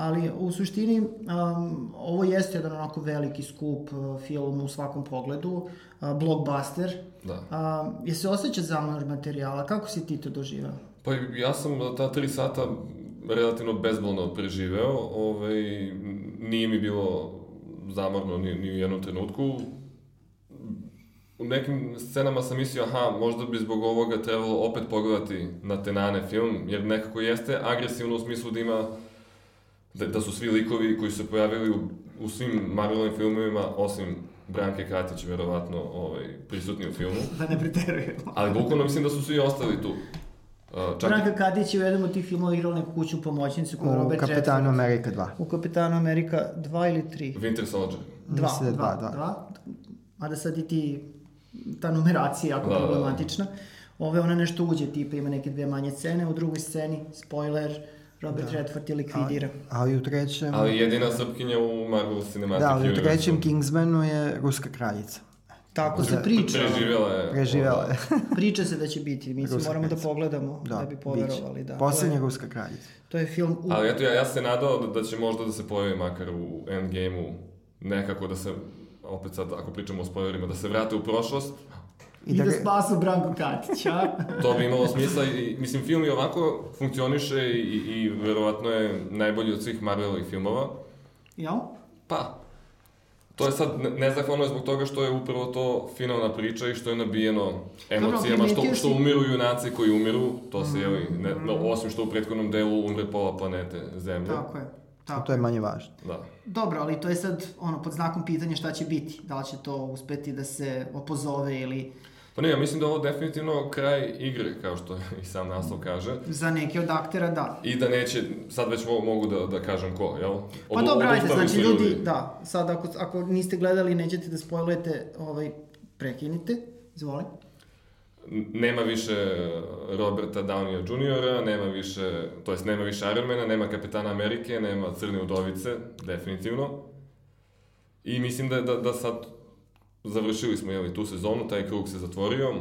Ali u suštini um, ovo jeste jedan onako veliki skup uh, film u svakom pogledu, uh, blockbuster. Da. Um, je se osjeća zamor materijala? Kako si ti to doživao? Pa ja sam ta tri sata relativno bezbolno preživeo, ovaj, nije mi bilo zamorno ni, ni u jednom trenutku. U nekim scenama sam mislio, aha, možda bi zbog ovoga trebalo opet pogledati na Tenane film, jer nekako jeste agresivno u smislu da ima da, da su svi likovi koji su se pojavili u, u svim Marvelovim filmovima, osim Branke Katić, verovatno, ovaj, prisutni u filmu. Da ne preterujemo. Ali bukvalno mislim da su svi ostali tu. Uh, čak Branka Kadić je u jednom od tih filmova igrao neku kuću pomoćnicu koju je U Robert Kapetanu Redford- Amerika 2. U Kapetanu Amerika 2 ili 3? Winter Soldier. Dva, Mislim da je dva, dva, da. dva. Mada sad i ti, ta numeracija je jako Da, da, da. problematična. Ove, ona nešto uđe, tipa ima neke dve manje scene, u drugoj sceni, spoiler, Robert Redford je likvidira. Ali u trećem... Ali jedina srpkinja u Marvel Cinematic Da, ali u trećem Kingsmanu je ruska kraljica. Tako se Da. priča. Preživjela je. Preživela je. Priča se da će biti, mislim, Ruska moramo da kraljica. pogledamo da, bi biće. poverovali. Da. Poslednja je, ruska kraljica. to je film u... Ali eto, ja, ja se nadao da, da će možda da se pojavi makar u Endgame-u nekako da se, opet sad ako pričamo o spoilerima, da se vrate u prošlost. I, da, da spasu Branko Katić, a? to bi imalo smisla i, mislim, film i ovako funkcioniše i, i verovatno je najbolji od svih Marvelovih filmova. Jel? Pa, To je sad nezahvalno zbog toga što je upravo to finalna priča i što je nabijeno emocijama, što, što umiru junaci koji umiru, to se, jeli, ne, no, osim što u prethodnom delu umre pola planete Zemlje. Tako je. Tako. To je manje važno. Da. Dobro, ali to je sad ono, pod znakom pitanja šta će biti. Da li će to uspeti da se opozove ili Pa ne, ja mislim da ovo definitivno kraj igre, kao što i sam naslov kaže. Za neke od aktera, da. I da neće, sad već mogu da, da kažem ko, jel? Od, pa dobro, ajde, znači ljudi, ljudi, da, sad ako, ako niste gledali nećete da spojlujete, ovaj, prekinite, izvoli. Nema više Roberta Downeya Jr., nema više, to jest nema više Ironmana, nema Kapetana Amerike, nema Crne udovice, definitivno. I mislim da, da, da sad završili smo jeli, tu sezonu, taj krug se zatvorio.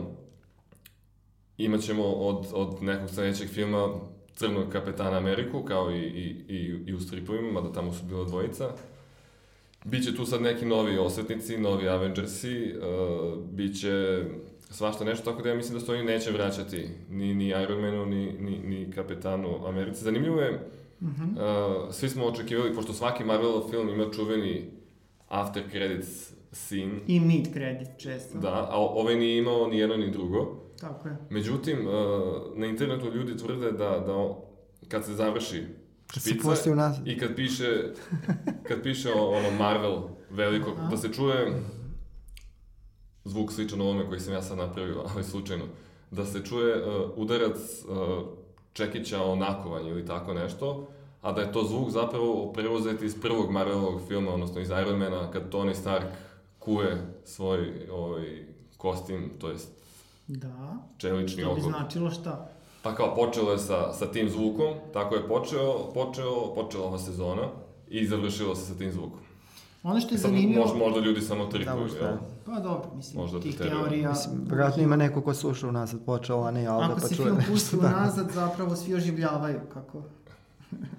Imaćemo od, od nekog sledećeg filma Crnog kapetana Ameriku, kao i, i, i, i u stripovima, mada tamo su bila dvojica. Biće tu sad neki novi osvetnici, novi Avengersi, uh, biće svašta nešto, tako da ja mislim da se oni neće vraćati ni, ni Ironmanu, ni, ni, ni kapetanu Americi. Zanimljivo je, uh -huh. uh, svi smo očekivali, pošto svaki Marvelov film ima čuveni after credits sin. I mid credit često. Da, a ovaj nije imao ni jedno ni drugo. Tako je. Međutim, uh, na internetu ljudi tvrde da, da kad se završi špica se i kad piše, kad piše ono Marvel veliko, Aha. da se čuje zvuk sličan ovome koji sam ja sad napravio, ali slučajno, da se čuje uh, udarac uh, čekića o nakovanju ili tako nešto, a da je to zvuk zapravo preuzet iz prvog Marvelovog filma, odnosno iz Ironmana, kad Tony Stark kuje svoj ovaj, kostim, to jest da. čelični oko. To bi značilo šta? Pa kao počelo je sa, sa tim zvukom, tako je počeo, počeo, počela ova sezona i završilo se sa tim zvukom. Ono što je zanimljivo... Možda, možda ljudi samo trikuju, da, jel? Pa dobro, mislim, možda tih teorija... Mislim, vjerojatno ima neko ko sluša unazad počeo, a ne Alda, pa čuje Ako se film pusti da. unazad, zapravo svi oživljavaju, kako...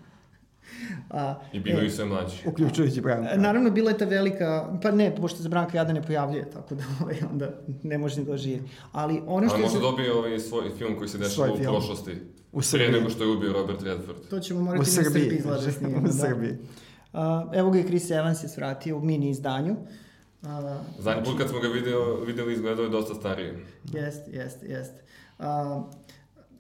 A, I bivaju e, sve mlađi. Uključujući Branka. Naravno, bila je ta velika, pa ne, pošto se Branka jada ne pojavljuje, tako da ovaj, onda ne može ni da živi. Ali ono što... Ali možda se... dobije ovaj svoj film koji se dešava u film. prošlosti. U Srbiji. Pre nego što je ubio Robert Redford. To ćemo morati u Srbiji, na Srbiji izlaže snimati. u da. Srbiji. Da. Uh, evo ga i Chris Evans je svratio u mini izdanju. Uh, Zadnji put kad smo ga video, videli izgledao je dosta stariji. Jest, jest, jest. Uh,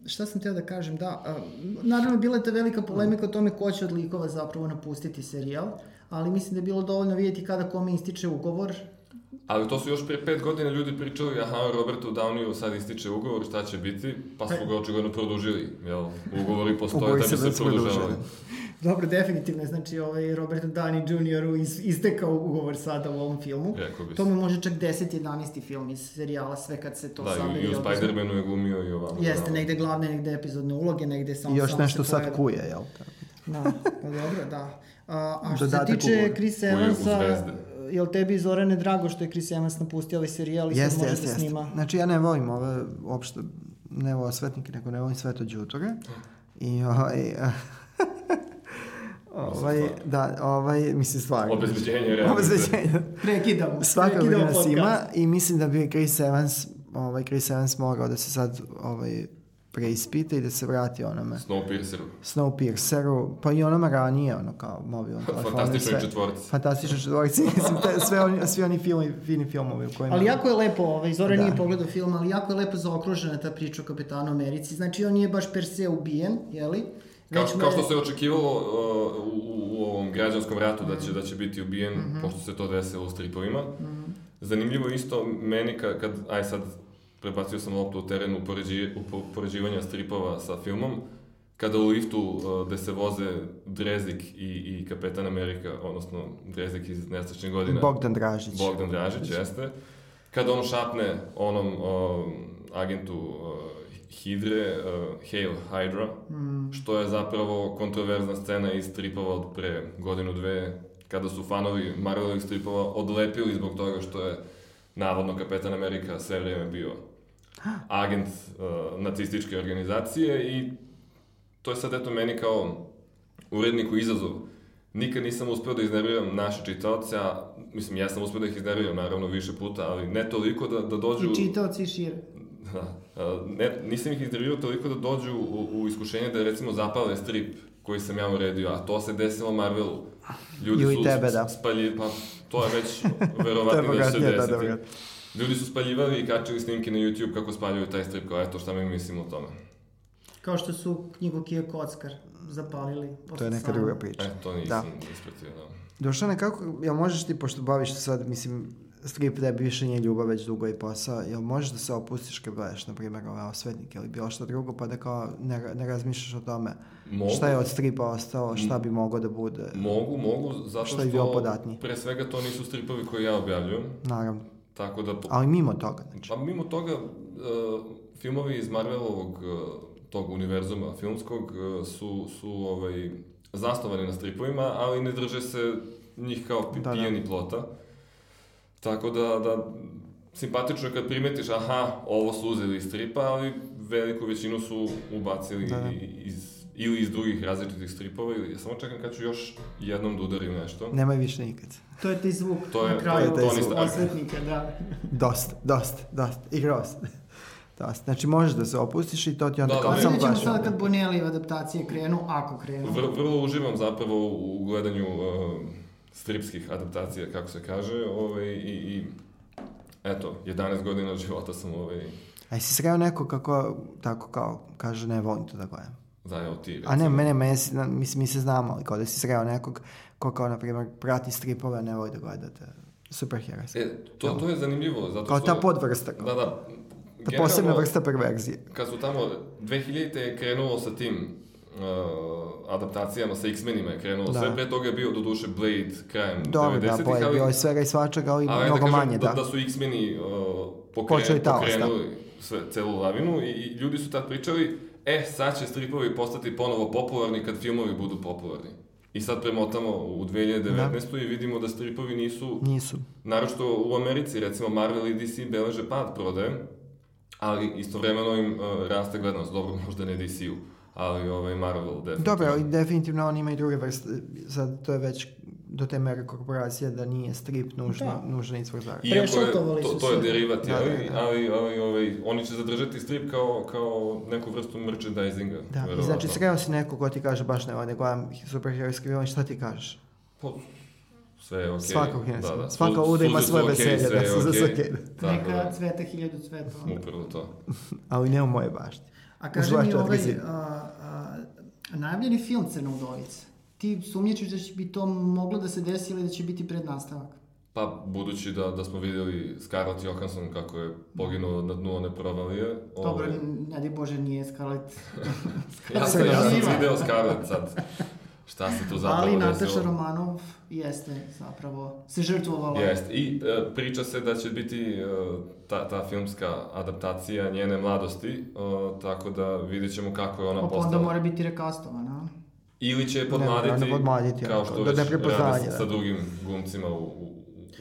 šta sam teo da kažem, da, a, naravno bila je ta velika polemika o tome ko će od likova zapravo napustiti serijal, ali mislim da je bilo dovoljno vidjeti kada kome ističe ugovor. Ali to su još prije pet godina ljudi pričali, aha, Robertu Downeyu sad ističe ugovor, šta će biti, pa su ga očigledno produžili, jel? Ugovori postoje da bi se produžavali. Dobro, definitivno, znači ovaj Robert Downey Jr. Iz, istekao ugovor sada u ovom filmu. To mu može čak 10. 11. film iz serijala, sve kad se to da, sabere. Da, i u Spider-Manu je glumio i ovamo. Jeste, negde glavne, negde epizodne uloge, negde samo... I još sam nešto sad kuje, jel? Da, pa dobro, da. A, a što se tiče Chris Evansa, jel tebi Zorane drago što je Chris Evans napustio ovaj serijal i sad može jest, da snima? Jest. Znači ja ne volim ove, uopšte, ne volim svetnike, nego ne volim sveto đuture. I ovaj, Ovaj, da, ovaj, mislim stvarno. Obezbeđenje, realno. Obezbeđenje. Prekidamo. Svaka Prekidamo nas ima i mislim da bi Chris Evans, ovaj, Chris Evans mogao da se sad ovaj, preispita i da se vrati onome. Snowpierceru. Snowpierceru, pa i onome ranije, ono kao mobilno telefon. Fantastičnoj četvorci. Fantastičnoj četvorci, mislim, te, sve oni, svi oni filmi, fini filmovi u kojima... Ali jako je lepo, ovaj, Zora da. nije pogledao film, ali jako je lepo zaokružena ta priča o kapetanu Americi. Znači, on nije baš per se ubijen, jeli? Kao, me... kao što se očekivalo uh, u, u ovom građanskom ratu da će, da će biti ubijen, mm -hmm. pošto se to desilo u stripovima. Mm -hmm. Zanimljivo isto meni kad, kad aj sad prebacio sam loptu u teren upoređi, upoređivanja stripova sa filmom, kada u liftu uh, gde se voze Drezik i, i Kapetan Amerika, odnosno Drezik iz nestačnih godina. Bogdan Dražić. Bogdan Dražić, jeste. Kada on šapne onom uh, agentu uh, Hidre, uh, Hail Hydra, mm. što je zapravo kontroverzna scena iz stripova od pre godinu dve, kada su fanovi Marvelovih stripova odlepili zbog toga što je navodno Kapetan Amerika sve vreme bio agent uh, nacističke organizacije i to je sad eto meni kao uredniku izazov nikad nisam uspeo da iznerviram naše čitaoce, a mislim, ja sam uspeo da ih iznerviram, naravno, više puta, ali ne toliko da, da dođu... I čitaoci šire. Da, a, ne, nisam ih iznervirao toliko da dođu u, u iskušenje da recimo zapale strip koji sam ja uredio, a to se desilo Marvelu. Ljudi su tebe, da. spalji, pa to je već verovatno da će se desiti. da, da. Ljudi su spaljivali i kačili snimke na YouTube kako spaljuju taj strip, kao eto šta mi mislimo o tome. Kao što su knjigu Kija Kockar zapalili. To je neka sama. druga priča. E, to nisam Da. ispratio, da. Dušane, kako, jel možeš ti, pošto baviš se sad, mislim, strip tebi više nije ljubav, već dugo i posao, jel možeš da se opustiš kad gledaš, na primjer, ove osvetnike ili bilo što drugo, pa da kao ne, ne razmišljaš o tome Mogu. šta je od stripa ostalo, šta bi moglo da bude, Mogu, mogu, zato Što što, pre svega to nisu stripovi koje ja objavljujem, naravno. tako da... po- Ali mimo toga, znači. Pa mimo toga, uh, filmovi iz Marvelovog uh, tog univerzuma filmskog uh, su, su ovaj, zasnovani na stripovima, ali ne drže se njih kao Da, da. pijani plota. Tako da, da simpatično je kad primetiš, aha, ovo su uzeli iz stripa, ali veliku većinu su ubacili Da, da. iz, ili iz drugih različitih stripova, ili ja samo čekam kad ću još jednom da udarim nešto. Nemoj više nikad. To je taj zvuk To je- na kraju to je taj zvuk. osvetnika, da. Dosta, dosta, dosta. I grost. dosta. Znači možeš da se opustiš i to ti onda Da, kao da. samo baš. sada kad Bonelli adaptacije krenu, ako krenu. Vr, vrlo uživam zapravo u gledanju uh, stripskih adaptacija, kako se kaže, ovaj, i, i eto, 11 godina života sam ovaj, A jesi sreo neko kako, tako kao, kaže ne volim to da gledam. zajao ti. A ne, mene, mene, mislim, mi se znamo, ali kao da si sreo nekog ko kao, na primjer, prati stripove, a ne voli da gledate superherojske. E, to, to je zanimljivo, zato Kao što... ta podvrsta, kao. Da, da. ta posebna vrsta perverzije. Kad su tamo, 2000. je krenulo sa tim adaptacijama, sa X-menima je krenulo. Da. Sve pre toga je bio, do duše, Blade krajem Dobro, da, 90-ih, bo je ali... bilo je svega i svačega, ali Ali mnogo da manje, da. da, da su X-meni uh, pokren, talas, da. pokrenuli sve, celu lavinu i, i ljudi su tad pričali, e, sad će stripovi postati ponovo popularni kad filmovi budu popularni. I sad premotamo u 2019. i vidimo da stripovi nisu, Nisu. naročito u Americi, recimo Marvel i DC beleže pad prodaje, ali istovremeno im uh, raste gledanost, dobro, možda ne DC-u, ali ovaj Marvel definitivno. Dobro, ali definitivno on ima i druge vrste. Sad, to je već do te mere korporacija da nije strip nužno, Da. nužno izvor zarade. Iako je, to, to je sve. derivat, Da, ali, da, da. ali, ali ovaj, oni će zadržati strip kao, kao neku vrstu merchandisinga. Da, i verovatno. znači sreo si neko ko ti kaže baš ne, ne gledam superherojski film, šta ti kažeš? Pa, sve je okej. Svakog je, da, da. svaka luda ima svoje okej, veselje, sve da, je suze su okej. Neka da, cveta hiljadu cveta. upravo to. Ali ne u moje bašti. A kaže mi ovaj, a, a, najavljeni film Crna udovica. Ti sumnjačiš da će bi to moglo da se desi ili da će biti prednastavak? Pa, budući da, da smo vidjeli Scarlett Johansson kako je poginuo na dnu one provalije. Dobro, ovaj, ne di Bože, nije Scarlett. ja, sam, ja sam video Scarlett sad. Šta se tu zapravo Ali desilo? Nataša Romanov jeste zapravo se žrtvovala. Jest. I e, priča se da će biti e, ta, ta filmska adaptacija njene mladosti, e, tako da vidjet ćemo kako je ona Pa onda postala. mora biti rekastovana. Ili će je Ne, podmladiti, ne podmladiti, kao što da već ne prepoznavanje, rade sa, da. sa drugim glumcima u, u,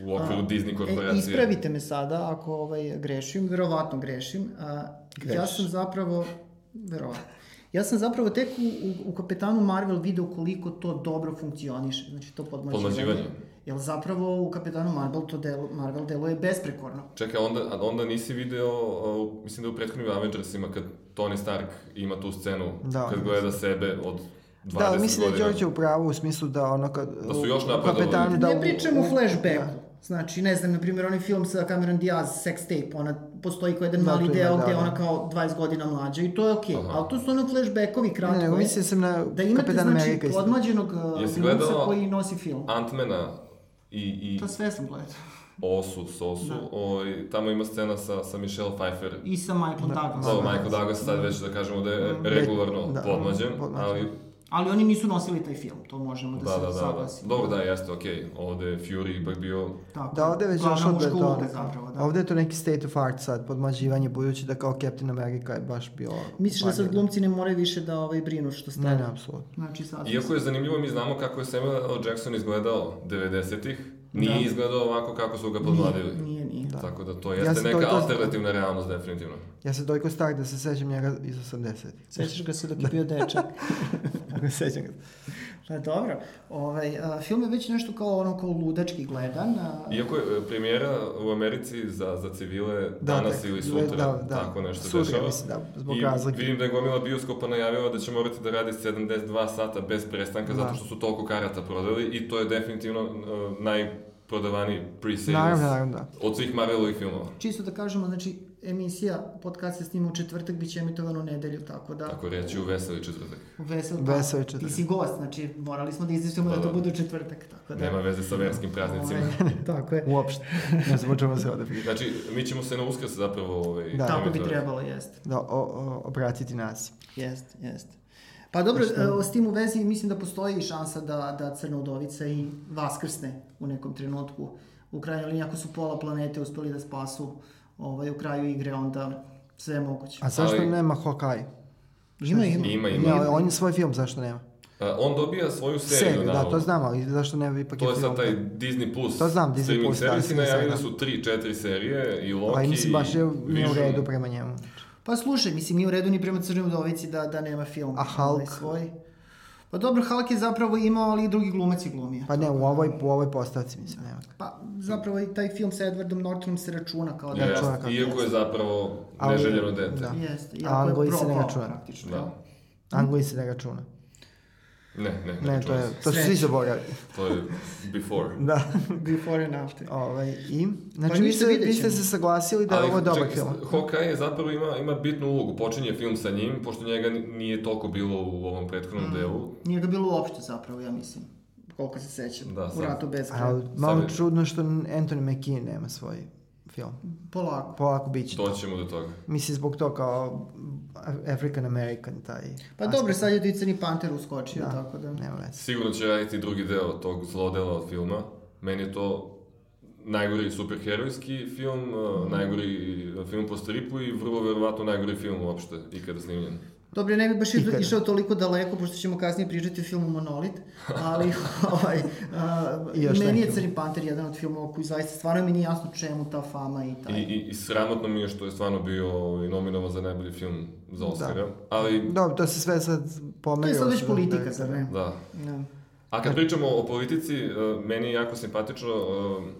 u okviru A, Disney E, korporacije. ispravite me sada ako ovaj, grešim, verovatno grešim. A, ja Grešiš. sam zapravo, verovatno, ja sam zapravo tek u, u, u Kapetanu Marvel video koliko to dobro funkcioniše, znači to podmađivanje. Podmlađivanje. Jer zapravo u Kapetanu Marvel to delo, Marvel deluje besprekorno. Čekaj, onda, a onda nisi video, uh, mislim da u prethodnim Avengersima, kad Tony Stark ima tu scenu, Da. kad gleda sebe od 20 Da, mislim da je godina. Đorđe u pravu u smislu da ono kad... Da su još napredovali. kapetanu da... ne pričam u- flashbacku. da. Znači, ne znam, na primjer, onaj film sa Cameron Diaz, Sex Tape, ona postoji kao jedan Da, mali ima, deo da, gde je da. ona kao 20 godina mlađa i to je okej. Aha. Ali to su ono flashbackovi kratko. Ne, mislim sam na Da imate, Kapetan znači, Amerika isto. podmlađenog uh, glumca koji nosi film. Antmana i, i To sve sam gledao. Osu, Sosu, Da. ovaj, tamo ima scena sa, sa Michelle Pfeiffer. I sa Michael Douglas. Da, Michael Douglas sad već da kažemo da je Mm, regularno da, podmlađen, podmlađen. ali Ali oni nisu nosili taj film, to možemo da, da, se da, da, da. Dobro, da, jeste, okej. Ovde je Fury ipak bio Tako. Da, ovde je već došlo da neko- zapravo, da. Ovde je to neki state of art sad, podmlađivanje, budući da kao Captain America je baš bio... Misliš da sad glumci ne moraju više da ovaj, brinu što stane? Ne, ne, apsolutno. Znači sad... Iako je zanimljivo, mi znamo kako je Samuel L. Jackson izgledao 90-ih, nije Da. izgledao ovako kako su ga podmladili. Nije, nije, nije. Tako da to Ja jeste sam neka toliko- alternativna realnost, definitivno. Ja sam toliko star da se sećam njega iz 80-ih. Sećaš ga se dok je bio dečak. Se sećam ga. Pa dobro. Ovaj, a, film je već nešto kao ono kao ludački gledan. A... Iako je e, premijera u Americi za, za civile Da, danas tek, ili sutra, da, da. tako nešto Sutra, dešava. mislim, da, zbog I razlike. vidim da je gomila bioskopa najavila da će morati da radi 72 sata bez prestanka, Da. zato što su toliko karata prodali i to je definitivno uh, najprodavaniji pre-sales Naravno, naravno, da. od svih Marvelovih filmova. Čisto da kažemo, znači, emisija, podcast se snima u četvrtak, bit će emitovan u nedelju, tako da... Tako reći u veseli četvrtak. U vesel, Veseli Ti četvrtak. si gost, znači morali smo da izvestimo da, Da, to da. bude u četvrtak, tako da... Nema veze sa verskim praznicima. Ovaj, tako je. Uopšte. Ne znam o čemu se ovde. Znači, mi ćemo se na uskrs zapravo... Ovaj, Da. Tako bi trebalo, jeste. Da, o, o, obratiti nas. Jeste, jeste. Pa dobro, e, s tim u vezi mislim da postoji i šansa da, da Crna udovica i vaskrsne u nekom trenutku. U krajnjoj liniji, ako su pola planete uspeli da spasu ovaj, u kraju igre, onda sve je moguće. A zašto Ali- nema Hawkeye? Ima, ima. Ima, ima. Ne, on je svoj film, zašto nema? A, on dobija svoju seriju, Seriju, da, to znam, ali zašto nema ipak To je film? sad taj Disney Plus To znam, Disney streaming Plus, da, servis i sam najavili da. su 3-4 serije i Loki Ali mislim, baš je nije u redu prema njemu. Pa slušaj, mislim, nije u redu ni prema Crnoj udovici da, da nema film. A Hulk? ovaj, svoj. Pa dobro, Hulk je zapravo imao, ali i drugi glumac je glumio. Pa ne, u ovoj, u ovoj postavci, mislim, nema. Pa zapravo i taj film sa Edwardom Nortonom se računa kao da Ja, je... računa kako iako je zapravo neželjeno dete. da. Jeste, A jako je propao računa. praktično. Da. Angliji se ne računa. Ne, ne, ne, Ne, to, je, to svi zaboravili. To je before. Da. Before and after. Ovaj, I, znači, Pa vi, ste, vi ste se saglasili da je ovo dobar čekaj, film. Hawkeye je zapravo ima, ima bitnu ulogu. Počinje film sa njim, pošto njega ni- nije toliko bilo u ovom prethodnom delu. Nije ga bilo uopšte zapravo, ja mislim. Koliko se sećam. Da, u ratu bez kraja. Ali malo je- čudno što Anthony McKee nema svoj film. Polako. Polako bit će to. Doćemo do toga. Mislim, zbog to kao African American taj... Pa dobro, sad je i Crni Panter uskočio, Da. tako da... Nema veze. Sigurno će raditi drugi deo tog zlodela od filma. Meni je to najgori superherojski film, mm. najgori film po stripu i vrlo verovatno najgori film uopšte ikada snimljen. Dobro, ne bih baš išao- Ikada. išao toliko daleko, pošto ćemo kasnije pričati o filmu Monolit, ali ovaj, a, I meni je. Crni Panter jedan od filmova koji zaista stvarno mi nije jasno čemu ta fama i I, taj... i, I sramotno mi je što je stvarno bio ovaj, nominovan za najbolji film za Oscara. Ali, Dobro, to se sve sad To pomerilo. je sad već politika, zar ne? da. Da. A kad pričamo o politici, eh, meni je jako simpatično, eh,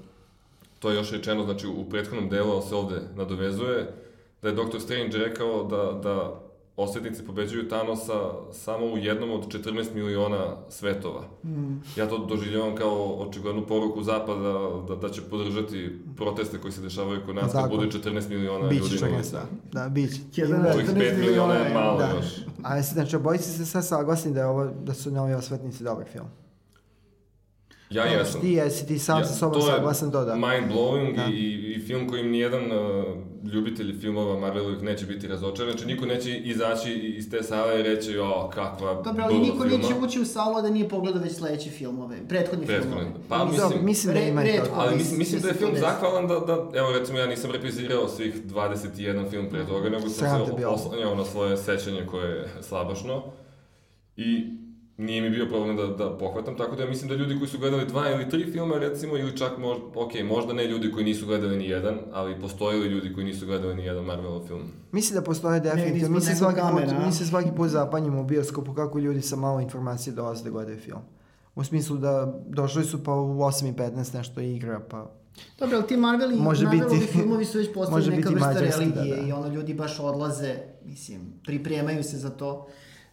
to je još rečeno, znači u prethodnom delu, se ovde nadovezuje, da je Dr. Strange rekao da, da osvetnici pobeđuju Thanosa samo u jednom od 14 miliona svetova. Mm. Ja to doživljavam kao očiglednu poruku Zapada da, da će podržati proteste koji se dešavaju kod nas, kad Tako. bude 14 miliona Biće ljudi na čak ulici. da. Da, biće. Jedan Ima- od Ovih 14 5 miliona je malo da. još. A jesi, znači, obojice ste sve saglasni da je ovo, da su novi osvetnici dobar film. Ja jesam. Ti jesi, ti sam Ja, sa sobom saglasan to da. mind blowing Da. i, i film kojim nijedan uh, ljubitelj filmova Marvelovih neće biti razočaran. Znači niko neće izaći iz te sale i reći o kakva Dobro, ali niko filma." neće ući u salu a da nije pogledao već sledeće filmove, prethodni Prethodni. filmove. Pa, mislim- mislim da ima i to. Ali mislim, mislim da je se film zahvalan da, da, evo recimo ja nisam reprizirao svih 21 film pre toga, nego sam se oslanjao na svoje sećanje koje je slabašno. I nije mi bio problem da, da pohvatam, tako da ja mislim da ljudi koji su gledali dva ili tri filma recimo, ili čak možda, ok, možda ne ljudi koji nisu gledali ni jedan, ali postoje li ljudi koji nisu gledali ni jedan Marvelov film? Mislim da postoje definitivno. Mi se, svaki put, mi se svaki put zapanjimo u bioskopu kako ljudi sa malo informacije dolaze da gledaju film. U smislu da došli su pa u 8.15 nešto igra, pa... Dobro, ali ti Marveli, Može Marvelovi biti- filmovi su već postali neka vrsta mađarski, religije da, da. i ono ljudi baš odlaze, mislim, pripremaju se za to.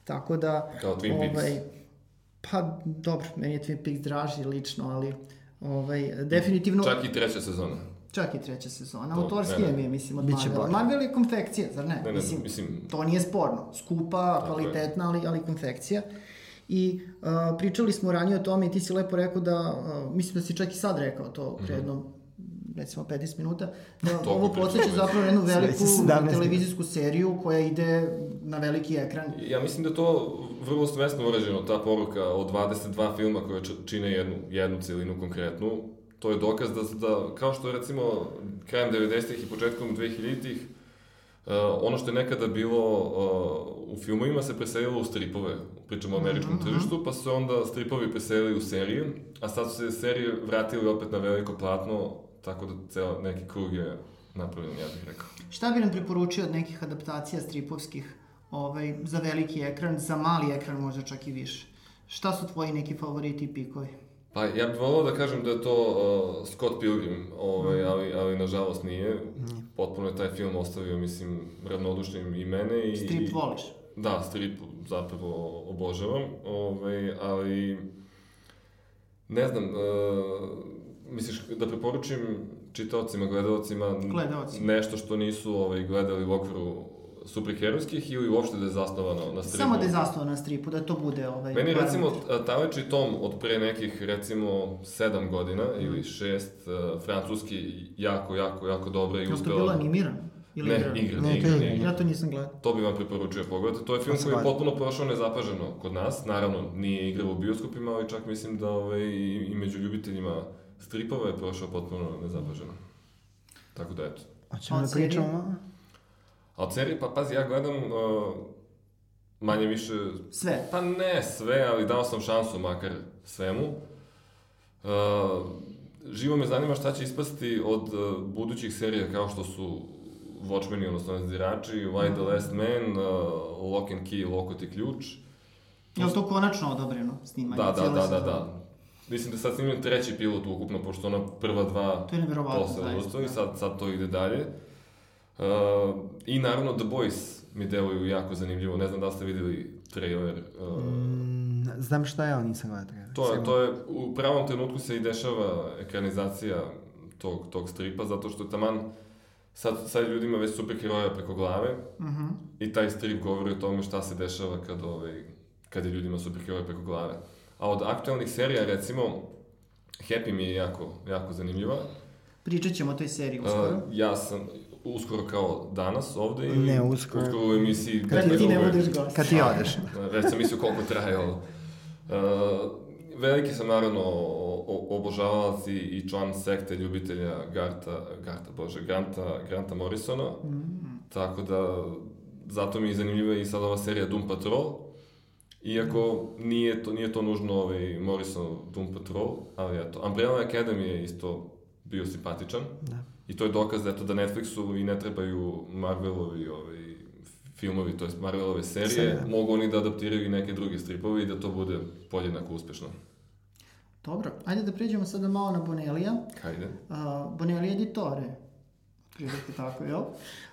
Tako da... Kao Twin Peaks. Pa, dobro, meni je Twin Peaks draži lično, ali ovaj, definitivno... Čak i treća sezona. Čak i treća sezona. To- Autorskije ne, ne. mi je, mislim, od Biće Marvela. Marvel je konfekcija, zar ne? Ne, ne, mislim, mislim, to nije sporno. Skupa, Tako je. kvalitetna, ali, ali konfekcija. I uh, pričali smo ranije o tome i ti si lepo rekao da, uh, mislim da si čak i sad rekao to pre jedno, recimo 15 minuta, da Toliko ovo podsjeća zapravo jednu veliku će 17 televizijsku seriju koja ide na veliki ekran. Ja mislim da to vrlo svesno urađeno, ta poruka od 22 filma koje č- čine jednu, jednu celinu konkretnu. To je dokaz da, da kao što je recimo krajem 90-ih i početkom 2000-ih, Uh, ono što je nekada bilo uh, u filmovima se preselilo u stripove, pričamo o američkom tržištu, pa su se onda stripovi preselili u serije, a sad su se serije vratili opet na veliko platno, tako da ceo neki krug je napravljen, ja bih rekao. Šta bi nam preporučio od nekih adaptacija stripovskih ovaj, za veliki ekran, za mali ekran možda čak i više? Šta su tvoji neki favoriti i pikovi? Pa ja bih volao da kažem da je to uh, Scott Pilgrim, ovaj, ali, ali nažalost nije. Potpuno je taj film ostavio, mislim, ravnodušnim i mene. I, Strip voliš? Da, strip zapravo obožavam, ovaj, ali ne znam, uh, misliš da preporučim čitaocima, gledalcima Gledaocima. nešto što nisu ovaj, gledali u okviru superherojskih ili uopšte da je zasnovano na stripu? Samo da je zasnovano na stripu, da to bude ovaj... Meni je recimo Taleči Tom od pre nekih recimo sedam godina ili šest, uh, francuski jako, jako, jako dobro i Jel to uspela... bilo animirano? Ili Ne, igrano? igra, Ne, to igra, je ne, igra. Ja to nisam gledao. To bi vam preporučio pogledati. To je film koji je potpuno prošao nezapaženo kod nas. Naravno, nije igrao u bioskopima, ali čak mislim da ovaj, i, i među ljubiteljima stripova je prošao potpuno nezapaženo. Tako da eto. A da serije? pričamo? A od serije, pa pazi, ja gledam uh, manje više Sve. Pa ne sve, ali dao sam šansu makar svemu. Uh, živo me zanima šta će ispasti od uh, budućih serija kao što su Watchmeni, odnosno Nadzirači, Why the Last Man, uh, Lock and Key, Lokot i ključ. Je li to konačno odobreno snimanje? Da, da, da, da, da. Mislim da sad snimljen treći pilot ukupno, pošto ona prva dva To je zaista, odustali, da. sad, sad to ide dalje. Uh, I naravno The Boys mi deluju jako zanimljivo, ne znam da ste videli trailer. Uh, Mm, znam šta je, ali nisam gledao trailer. To je, to je, u pravom trenutku se i dešava ekranizacija tog, tog stripa, zato što je taman, sad, sad ljudima već superheroja preko glave Mhm. i taj strip govori o tome šta se dešava kad, ovaj, kad je ljudima superheroja preko glave. A od aktualnih serija, recimo, Happy mi je jako, jako zanimljiva. Pričat ćemo o toj seriji uskoro. Uh, ja sam uskoro kao danas ovde ili Ne, uskoro. uskoro u emisiji Kad ti ne Ove- budeš gost. Kad ti odeš. Već sam mislio koliko traje ovo. Uh, veliki sam naravno obožavalac i, i član sekte ljubitelja Garta, Garta, bože, Granta, Granta Morrisona. Tako da, zato mi je zanimljiva i sad ova serija Doom Patrol. Iako nije to, nije to nužno ovaj Morrison Doom Patrol, ali eto. Umbrella Academy je isto bio simpatičan. Da. I to je dokaz eto, da Netflixu i ne trebaju Marvelovi ovaj, filmovi, to jest Marvelove serije, Serije. mogu oni da adaptiraju i neke druge stripove i da to bude podjednako uspešno. Dobro, ajde da pređemo sada malo na Bonelija. Hajde, Uh, Bonelli editore. Prilike tako, jel?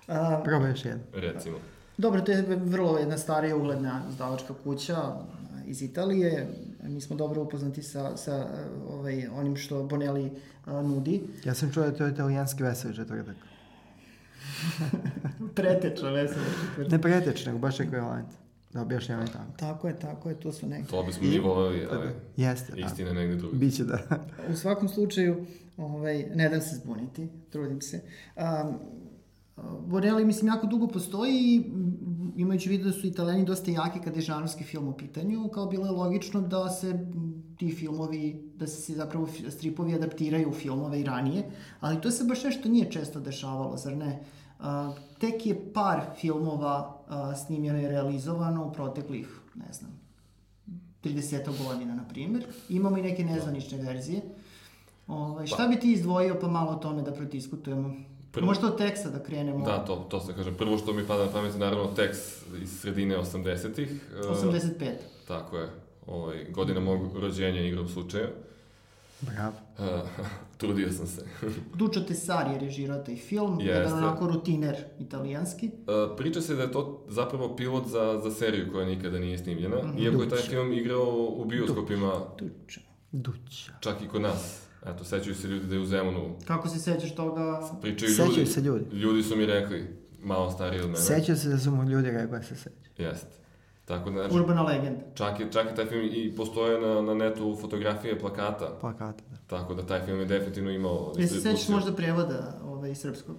A, Probaj još jedno. recimo. Dobro, to je vrlo jedna starija ugledna izdavačka kuća a, iz Italije. Mi smo dobro upoznati sa, sa a, ovaj, onim što Bonelli a, nudi. Ja sam čuo da je to italijanski veseli četvrtak. Preteča veselo četvrtak. Ne preteč, nego baš ekvivalent. Da objašnjavam i tako. Tako je, tako je, to su neki. To bismo mi voleli, ali Jeste, da. istina je negde druga. Biće da. U svakom slučaju, ovaj, ne dam se zbuniti, trudim se. Um, Bonelli, mislim, jako dugo postoji i imajući vidu da su italijani dosta jaki kada je žanrovski film u pitanju, kao bilo je logično da se ti filmovi, da se zapravo stripovi adaptiraju u filmove i ranije, ali to se baš nešto nije često dešavalo, zar ne? Tek je par filmova snimljeno i realizovano u proteklih, ne znam, 30 godina, na primjer. Imamo i neke nezvanične verzije. Ovaj, šta bi ti izdvojio pa malo o tome da prodiskutujemo? Prvo- Možda od teksta da krenemo. Da, to, to se kaže. Prvo što mi pada na pamet je naravno tekst iz sredine 80-ih. e, 85. Tako je. Ovaj, godina mog rođenja igrom slučaja. Bravo. E, trudio sam se. Dučo Tesari je režirao taj film, Jeste. jedan onako rutiner italijanski. Uh, priča se da je to zapravo pilot za, za seriju koja nikada nije snimljena, iako je taj film igrao u bioskopima, Dučo. Duća. čak i kod nas. Eto, sećaju se ljudi da je u Zemunu. Kako se sećaš toga? Pričaju Sećaju ljudi. se ljudi. Ljudi su mi rekli, malo stariji od mene. Sećaju se da su mu ljudi rekli da se seća. Jeste. Tako da, znači, Urbana legenda. čak je, čak je taj film i postoje na, na netu fotografije plakata. Plakate, da. Tako da taj film je definitivno imao Jesi se sećaš možda prevoda ovaj, srpskog?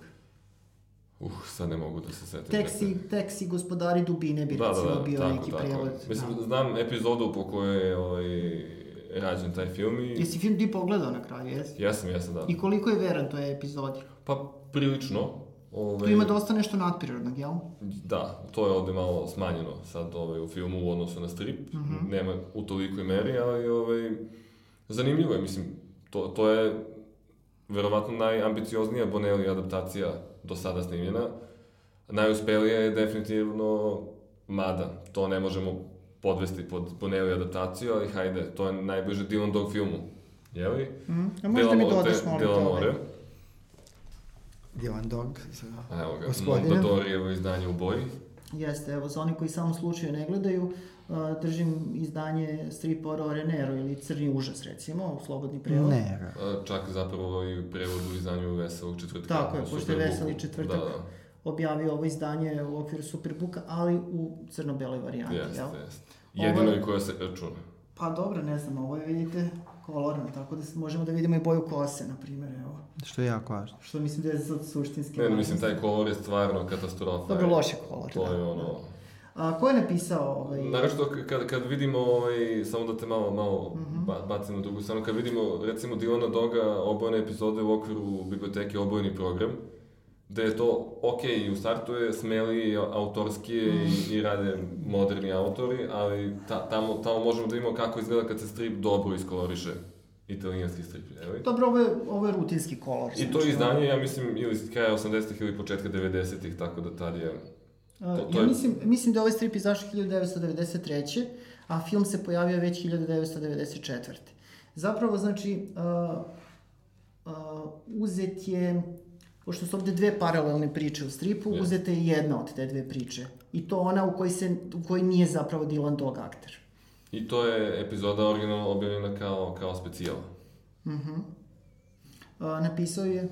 Uh, sad ne mogu da se setim. Teksi, teksi gospodari dubine bi Da, da, recimo da, bio tako, neki tako. prevod. Mislim, da. znam epizodu po kojoj je ovaj, rađen taj film i... Jesi film ti pogledao na kraju, jesi? Jesam, jesam, da. I koliko je veran toj epizodi? Pa, prilično. Ovaj, Tu ima dosta nešto nadprirodnog, jel? Da, to je ovde malo smanjeno sad ovaj, u filmu u odnosu na strip. Mhm. Nema u tolikoj meri, ali ovaj, zanimljivo je, mislim, to, to je verovatno najambicioznija Bonelli adaptacija do sada snimljena. Najuspelija je definitivno Mada. To ne možemo podvesti pod Bonelli adaptaciju, ali hajde, to je najbliže Dylan Dog filmu. Jeli? Mm, a možda mi dodaš malo Dela to. More. ovaj. Dylan Dog. Za... Evo ga, Gospodine. Mondadorijevo izdanje u boji. Jeste, evo, za oni koji samo slučaju ne gledaju, uh, držim izdanje stripa o Renero ili Crni užas, recimo, u slobodni prevod. Ne, Čak zapravo i u prevodu u izdanju Veselog četvrtka. Tako je, pošto je. Veseli četvrtak. Da, da. Objavio ovo izdanje u okviru Superbooka, ali u crno-beloj varijanti, Jeste, jel? jeste. Jedino je- i koja se računa. Pa dobro, ne znam, ovo je, vidite, kolorno, tako da možemo da vidimo i boju kose, na primjer, evo. što je jako važno. Što mislim da je sad suštinski. Ne, ne, mislim, taj kolor je stvarno katastrofa. Dobro, loš je kolor, To da. je ono... A, ko je napisao ovaj... Naravno, kad, kad vidimo, ovaj, samo da te malo, malo Mhm. ba, bacim na drugu stranu, kad vidimo, recimo, Dilana Doga, obojene epizode u okviru biblioteke Obojeni program, gde je to, ok, i u startu je smeli, autorski i, i rade moderni autori, ali ta, tamo, tamo možemo da vidimo kako izgleda kad se strip dobro iskoloriše. Italijanski strip, evo. Dobro, ovo je, ovo je rutinski kolor. I to znači, izdanje, ja mislim, ili kraja 80-ih ili početka 90-ih, tako da tad je... To- to ja je- mislim, mislim da je ovaj strip izašao 1993. a film se pojavio već 1994. Zapravo, znači, uh, uh, uzet je, pošto su ovde dve paralelne priče u stripu, Jeste. uzeta je jedna od te dve priče. I to ona u kojoj, se, u kojoj nije zapravo Dylan Dog akter. I to je epizoda originalno objavljena kao, kao specijal. Uh, napisao je,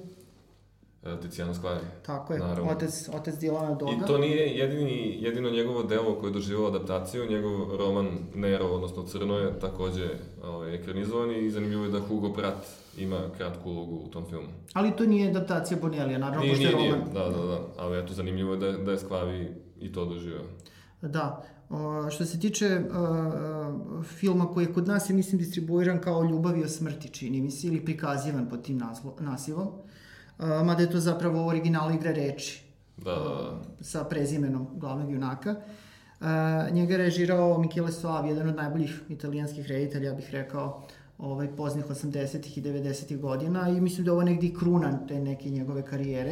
Tiziano Sclari. tako je, Naravno. otac, otac Dylana Doga. I to nije jedini, jedino njegovo delo koje je doživalo adaptaciju, njegov roman Nero, odnosno Crno je takođe ovaj, ekranizovan i zanimljivo je da Hugo Pratt ima kratku ulogu u tom filmu. Ali to nije adaptacija Bonellija, naravno, Nije, pošto je nije, nije, roman. da, da, da, ali eto, zanimljivo je da, da je Sklavi i to doživio. Da. O, što se tiče uh, filma koji je kod nas, je, mislim, distribuiran kao Ljubav i o smrti, čini mi se, ili prikazivan pod tim naslo, nasivom. Mada je to zapravo original igre reči Da, da, da. sa prezimenom glavnog junaka. Uh, njega je režirao Michele Soavi, jedan od najboljih italijanskih reditelja, ja bih rekao, ovaj, poznih 80-ih i 90-ih godina i mislim da ovo negdje kruna te neke njegove karijere.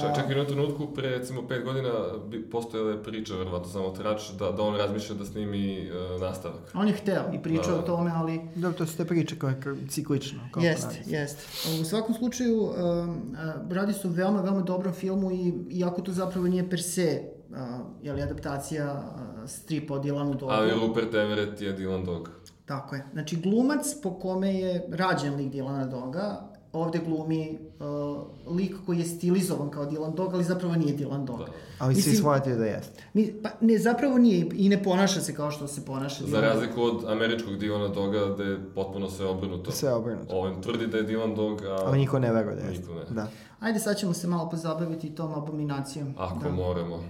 Čak, čak i jednom trenutku, pre recimo pet godina, bi, postojala je priča, verovatno samo trač, da, da on razmišlja da snimi e, nastavak. On je hteo i pričao Da. o tome, ali Dobro, to su te priče koje kr- ciklično. Kao Jeste, jeste. U svakom slučaju, um, uh, radi se o veoma, veoma dobrom filmu i iako to zapravo nije per se uh, jeli, adaptacija uh, stripa o Dylanu Dogu. Ali Rupert Everett je Dylan Dog. Tako je. Znači, glumac po kome je rađen lik Dylana Doga, ovde glumi uh, lik koji je stilizovan kao Dylan Dog, ali zapravo nije Dylan Dog. Da. Ali svi Mislim- shvatio da jeste. Mi, pa ne, zapravo nije i ne ponaša se kao što se ponaša Za Dylan razliku od američkog Dylana Doga, da je potpuno sve obrnuto. Sve obrnuto. On tvrdi da je Dylan Dog, a... Ali niko ne veruje da jeste. Niko ne. Da. Ajde, sad ćemo se malo pozabaviti tom abominacijom. Ako da. moramo.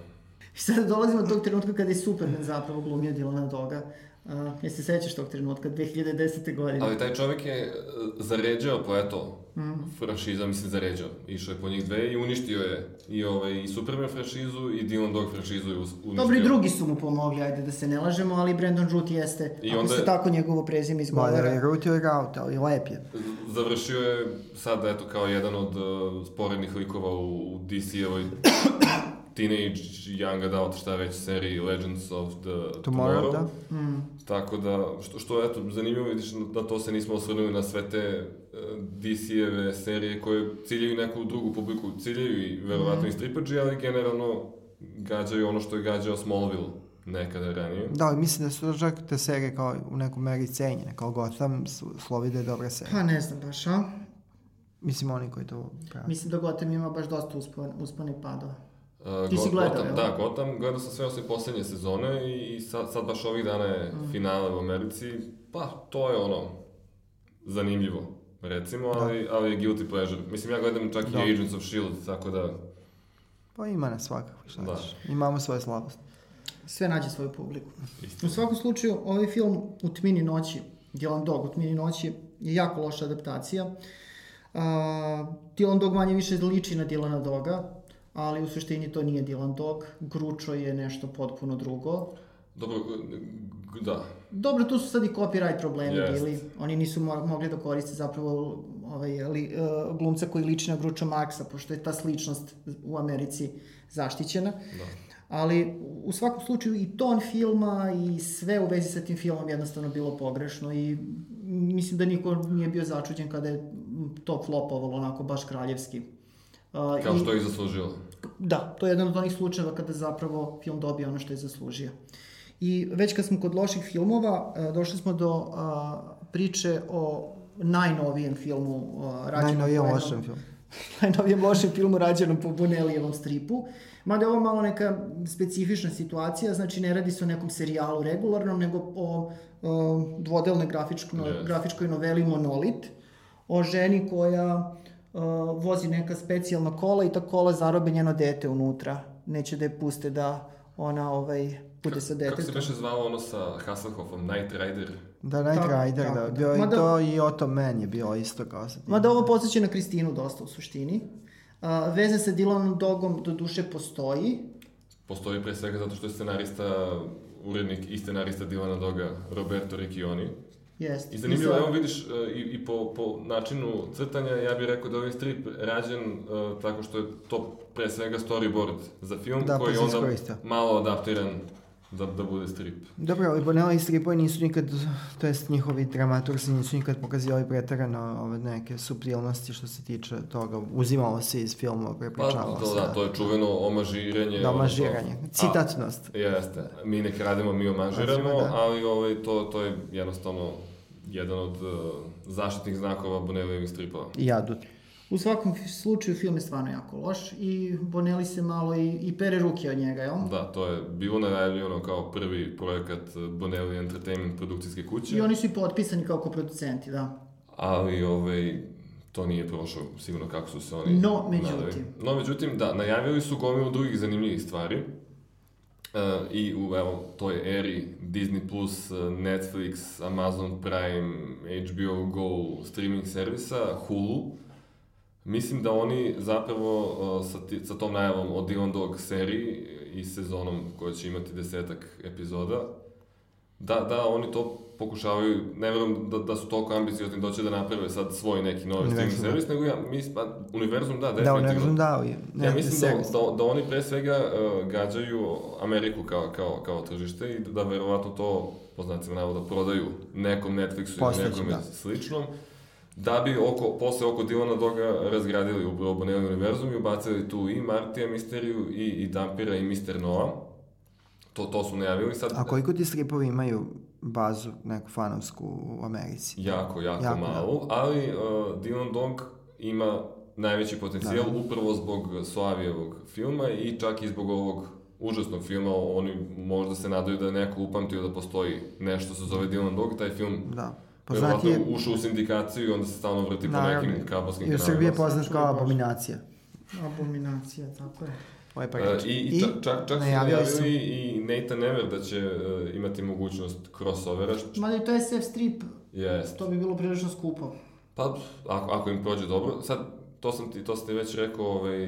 I sad dolazimo do tog trenutka kada je Superman zapravo glumio Dylana Doga. Uh, jesi se sećaš tog trenutka, 2010. godine? Ali taj čovjek je e, zaređao, pa eto, Mhm. franšiza, mislim, zaređao. Išao je po njih dve i uništio je i, ovaj, i Superman franšizu i Dylan Dog franšizu je uništio. Dobro, i drugi su mu pomogli, ajde da se ne lažemo, ali Brandon Root jeste, I ako onda se je- tako njegovo prezime Mada izgovara. je Root ili Rout, ali lep je. Završio je sad, eto, kao jedan od uh, sporednih likova u, u DC-evoj Teenage Young Adult, šta već, seriji Legends of the Tomorrow, Tomorrow. da. Mm. Tako da, što, što eto, zanimljivo vidiš da to se nismo osvrnuli na sve te uh, DC-eve serije koje ciljaju neku drugu publiku, ciljaju i verovatno i stripađi, ali generalno gađaju ono što je gađao Smallville nekada ranije. Da, ali mislim da su čak te serije kao u nekom meri cenjene, kao Gotham, su- slovi da je dobra serija. Pa ne znam baš, a? Mislim oni koji to pravi. Mislim da Gotham ima baš dosta uspon, uspone padova. Uh, Ti si gledao, Gotham? Da, Gotham, gledao sam sve osim poslednje sezone i, i sad, sad baš ovih dana je Mm. finale u Americi. Pa, to je ono, zanimljivo, recimo, ali, ali je guilty pleasure. Mislim, ja gledam čak Da. i Agents of S.H.I.E.L.D., tako da... Pa ima na svakako, šta Da. ćeš. Imamo svoje slabosti. Sve nađe svoju publiku. Isto. U svakom slučaju, ovaj film U tmini noći, Dylan Dog U tmini noći, je jako loša adaptacija. Uh, Dylan Dog manje više liči na Dylana Doga, ali u suštini to nije Dylan Dog. Gručo je nešto potpuno drugo. Dobro, da. Dobro, tu su sad i copyright problemi Jest. bili. Oni nisu mo mogli da koriste zapravo ovaj, li, uh, glumca koji liči na Gruča Marksa, pošto je ta sličnost u Americi zaštićena. Da. Ali u svakom slučaju i ton filma i sve u vezi sa tim filmom jednostavno bilo pogrešno i mislim da niko nije bio začuđen kada je to flopovalo onako baš kraljevski. Uh, Kao i- što je i zaslužilo. Da, to je jedan od onih slučajeva kada zapravo film dobije ono što je zaslužio. I već kad smo kod loših filmova, e, došli smo do a, priče o najnovijem filmu a, rađenom Najnovijem lošem film. najnovijem lošem filmu rađenom po Bonellijevom stripu. Mada je ovo malo neka specifična situacija, znači ne radi se o nekom serijalu regularnom, nego o, o dvodelnoj grafičko, Yes. grafičkoj noveli Monolit, o ženi koja uh, vozi neka specijalna kola i ta kola zarobe njeno dete unutra. Neće da je puste da ona ovaj, bude sa Kako se detetom. beše zvalo ono sa Hasselhoffom, Night Rider? Da, Night Tako, Rider, tako, da. da. Bio je i Mada- to i Otto Man je bilo isto kao sa tim. Mada ovo podsjeća na Kristinu dosta u suštini. Uh, veze sa Dylanom Dogom do duše postoji, Postoji pre svega zato što je scenarista, urednik i scenarista Dilana Doga, Roberto Riccioni. Jest. I zanimljivo, za- evo vidiš, e, i, i po, po načinu crtanja, ja bih rekao da je ovaj strip rađen uh, tako što je to pre svega storyboard za film, Da, pa koji je se onda malo adaptiran da, da bude strip. Dobro, ali Bonelli stripovi nisu nikad, to jest njihovi dramatursi nisu nikad pokazivali pretarano ove neke subtilnosti što se tiče toga. Uzimalo se iz filmova, Pa, prepričavalo to, se. da, to je čuveno omažiranje. Da, ono, omažiranje. to- Citatnost. A, jeste. Mi ne krademo, mi omažiramo, da. ali ovaj, to, to je jednostavno jedan od uh, zaštitnih znakova Bonellijevih stripova. I jadu. U svakom slučaju film je stvarno jako loš i Bonelli se malo i, i pere ruke od njega, jel? Da, to je bilo najavljeno kao prvi projekat Bonelli Entertainment produkcijske kuće, I oni su i potpisani kao koproducenti, da. ali ovaj, to nije prošlo sigurno kako su se oni No, međutim. nadali. No, međutim, da, najavili su gomilu drugih zanimljivih stvari. E, I u evo, toj eri Disney+, Plus, e, Netflix, Amazon Prime, HBO Go, streaming servisa, Hulu, mislim da oni zapravo sa, ti, sa tom najavom o Dylan Dog seriji i sezonom koja će imati desetak epizoda, da, da oni to pokušavaju, ne verujem da, da su toliko ambiciozni da će da naprave sad svoj neki novi streaming da. servis, nego ja, mis, pa, univerzum da, Da, definitivno. univerzum dao je. Ne, Ja mislim da, da, da oni pre svega uh, gađaju Ameriku kao, kao, kao tržište i da verovatno to, po znacima navoda, prodaju nekom Netflixu ili Postojećem, nekom da. sličnom, da bi oko, posle oko Dilana Doga razgradili upravo Bonelli univerzum i ubacili tu i Martija Misteriju i, i Dampira i Mister Noah. To, to su najavili sad. A koliko ti stripovi imaju bazu neku fanovsku u Americi? Jako, jako, Jako, malu, ali uh, Dylan Dog ima najveći potencijal Da. upravo zbog Slavijevog filma i čak i zbog ovog užasnog filma, oni možda se nadaju da je neko upamtio da postoji nešto se zove Dylan Dog, taj film Da. Verovatno Poznat je, ušao u sindikaciju i onda se stalno vrti po nekim kabelskim i u kanalima. Srbiji je poznat kao abominacija. Abominacija, tako je. Ovo je E, prvi. I, i čak, čak, su najavili su- i Nathan Never da će e, imati mogućnost crossovera, što Mada i to je SF strip, jest. to bi bilo prilično skupo. Pa, ako, ako im prođe dobro, sad, to sam ti, to sam ti već rekao, ovaj,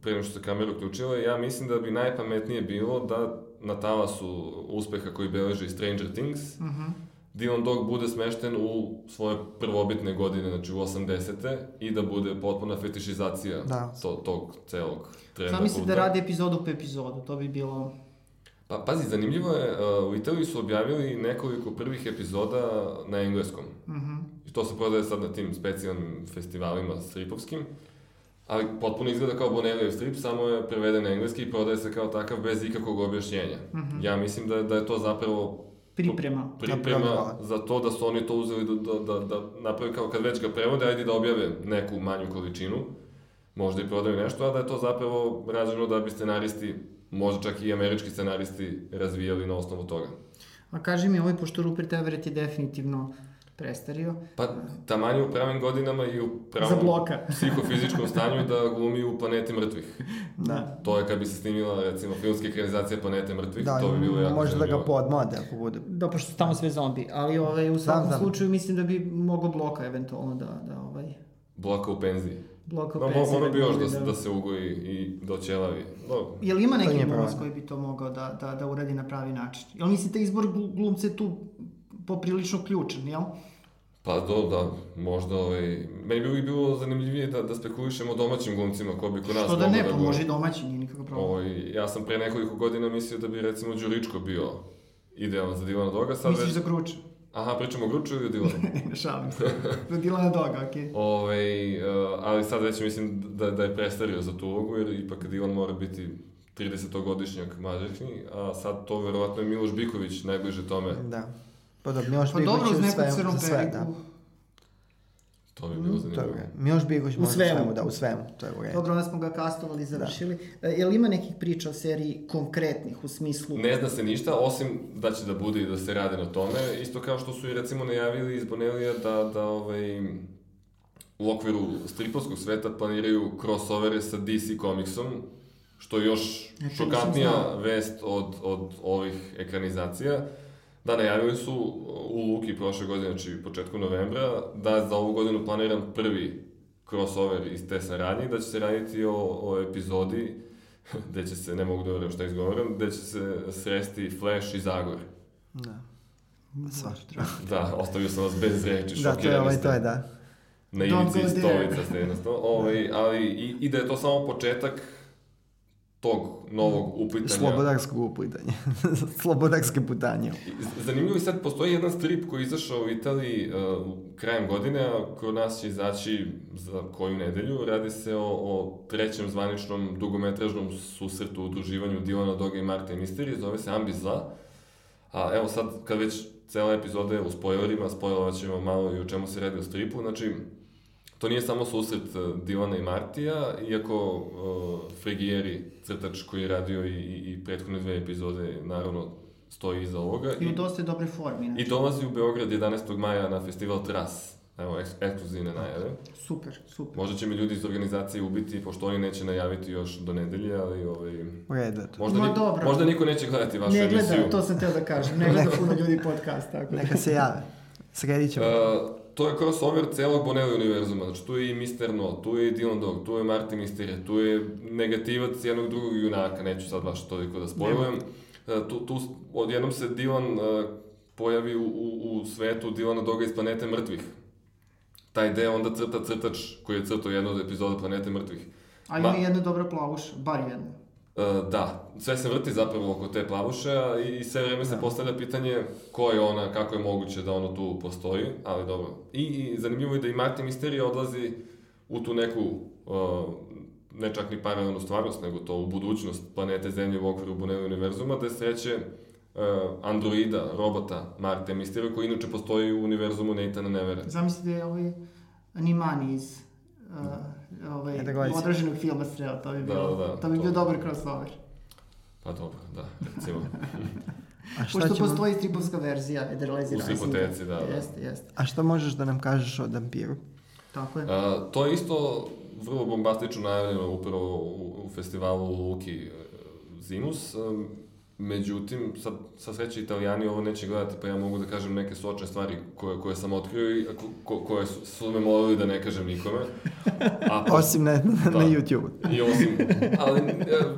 pre nego što se kamera uključila, ja mislim da bi najpametnije bilo da na talasu uspeha koji beleži Stranger Things, Mhm. Dylan Dog bude smešten u svoje prvobitne godine, znači u 80. i da bude potpuna fetišizacija Da. to, tog celog trenda. Zamisli da kulta. radi epizodu po epizodu, to bi bilo... Pa, pazi, zanimljivo je, uh, u Italiji su objavili nekoliko prvih epizoda na engleskom. Mhm. I to se prodaje sad na tim specijalnim festivalima stripovskim. Ali potpuno izgleda kao Bonellijev strip, samo je preveden na engleski i prodaje se kao takav bez ikakvog objašnjenja. Mhm. Ja mislim da, da je to zapravo Priprema. priprema za to da su oni to uzeli da, da, da, da naprave kao kad već ga prevode, ajde da objave neku manju količinu, možda i prodaju nešto, a da je to zapravo rađeno da bi scenaristi, možda čak i američki scenaristi razvijali na osnovu toga. A kaži mi, ovaj, pošto Rupert Everett je definitivno prestario, Pa, taman je u pravim godinama i u pravom za bloka. psihofizičkom stanju da glumi u Planeti mrtvih. Da. To je kad bi se snimila, recimo, filmska ekranizacija Planete mrtvih, Da, to bi bilo jako može da ga podmode ako bude. Da, pošto su tamo sve zombi, ali ovaj, u svakom znam. slučaju mislim da bi mogao bloka eventualno da, da ovaj, Bloka u penziji. bloka No, mo, penzije ono bi još da, se- da se ugoji i da oćelavi. No, Jel ima neki glumac koji bi to mogao da, da, da uradi na pravi način? Jel mislite izbor glu- glumca je tu poprilično ključan, jel? Pa do, da, možda, ovaj, meni bi uvijek bilo zanimljivije da, da spekulišemo domaćim glumcima, ko bi kod nas Što da ne, pa glumi. može i domaći, nije nikakav problem. Ovaj, ja sam pre nekoliko godina mislio da bi recimo Đuričko bio idealan za Dilana Doga, sad Misliš već... za Gruča? Aha, pričamo o Gruču ili o Dilanu? ne, šalim se. Za Dilana Doga, okej. Ovaj, uh, ali sad već mislim da, da je prestario za tu ulogu, jer ipak Dilan mora biti 30-godišnjak mađaršnji, a sad to verovatno je Miloš Biković najbliže tome. Da. Pa da, Miloš Pa Bigović dobro, uz je u neku svemu, crnu za sve, periku. da. To bi bilo To je u zanimljivo. Miloš Bigović može u svemu. svemu, da, u svemu, to je u redu. Dobro, onda smo ga kastovali i završili. E, jel ima nekih priča o seriji konkretnih u smislu... Ne zna se ništa, osim da će da bude i da se radi na tome. Isto kao što su i recimo najavili iz Bonelija da, da ovaj, u okviru stripovskog sveta planiraju crossovere sa DC komiksom, što je još šokantnija vest od, od ovih ekranizacija. Da, najavili su u Luki prošle godine, znači početku novembra, da za ovu godinu planiran prvi crossover iz te saradnje, da će se raditi o, o epizodi gde će se, ne mogu da verujem šta izgovaram, gde će se sresti Flash i Zagor. Da. Svašta. Da, ostavio sam vas bez reči, Da, to je ovaj, to je da. Na ivici stolica ste jednostavno. Ovaj, ali i, i da je to samo početak tog novog uplitanja. Slobodarskog uplitanja. Slobodarske putanje. Zanimljivo je sad, postoji jedan strip koji je izašao u Italiji uh, krajem godine, a kod nas će izaći za koju nedelju. Radi se o, o trećem zvaničnom dugometražnom susretu u udruživanju Dilana Doga i Marta i Misteri, zove se Ambis 2. A evo sad, kad već cela epizoda je u spoilerima, spoilovat ćemo malo i o čemu se radi u stripu, znači, to nije samo susret uh, Dilana i Martija, iako uh, Frigieri, crtač koji je radio i, i, i prethodne dve epizode, naravno, stoji iza ovoga. I u dosta je dobre formi. I Znači. dolazi u Beograd 11. maja na festival Tras. Evo, eks ekskluzivne najave. Super, super. Možda će mi ljudi iz organizacije ubiti, pošto oni neće najaviti još do nedelje, ali ovaj, možda, ni, dobro. možda niko neće gledati vašu Ne emisiju. gleda, to sam teo da kažem, ne gleda puno ljudi podcast, tako da. Neka se jave. Sredit ćemo. Uh, to je crossover celog Bonelli univerzuma, znači tu je i Mr. No, tu je i Dylan Dog, tu je Marty Mysterio, tu je negativac jednog drugog junaka, neću sad baš toliko da spojlujem. Uh, tu, tu odjednom se Dylan uh, pojavi u, u, u svetu Dylana Doga iz Planete mrtvih. Taj deo onda crta crtač koji je crtao jednu od epizoda Planete mrtvih. Ali Ma- ima jedna dobra plavuša, bar jedna. Uh, da, sve se vrti zapravo oko te plavuše a i sve vreme se postavlja pitanje ko je ona, kako je moguće da ona tu postoji, ali dobro. I, i zanimljivo je da i Martin Misterija odlazi u tu neku, uh, ne čak ni paralelnu stvarnost, nego to u budućnost planete Zemlje u okviru Bonelli univerzuma, da sreće uh, androida, robota Marte Misterija, koji inače postoji u univerzumu Nathana Nevera. Zamislite ovaj Animani iz uh, ovaj, Eto, gledaj se. odraženog filma Strela, to bi Da, bilo, da, to bi to. bio dobar crossover. Pa dobro, da, recimo. A šta, Pošto ćemo, postoji stripovska verzija Ederlize U stripoteci, da, da. Jeste, jeste. a šta možeš da nam kažeš o Dampiru? Tako je. A, to je isto vrlo bombastično najavljeno upravo u, u festivalu Luki e, Zimus. E, Međutim, sad, sa sreće italijani ovo neće gledati, pa ja mogu da kažem neke sočne stvari koje, koje sam otkrio i ko, ko, koje su, su me molili da ne kažem nikome. A po- Osim na, na, Da. na YouTube. I osim, ali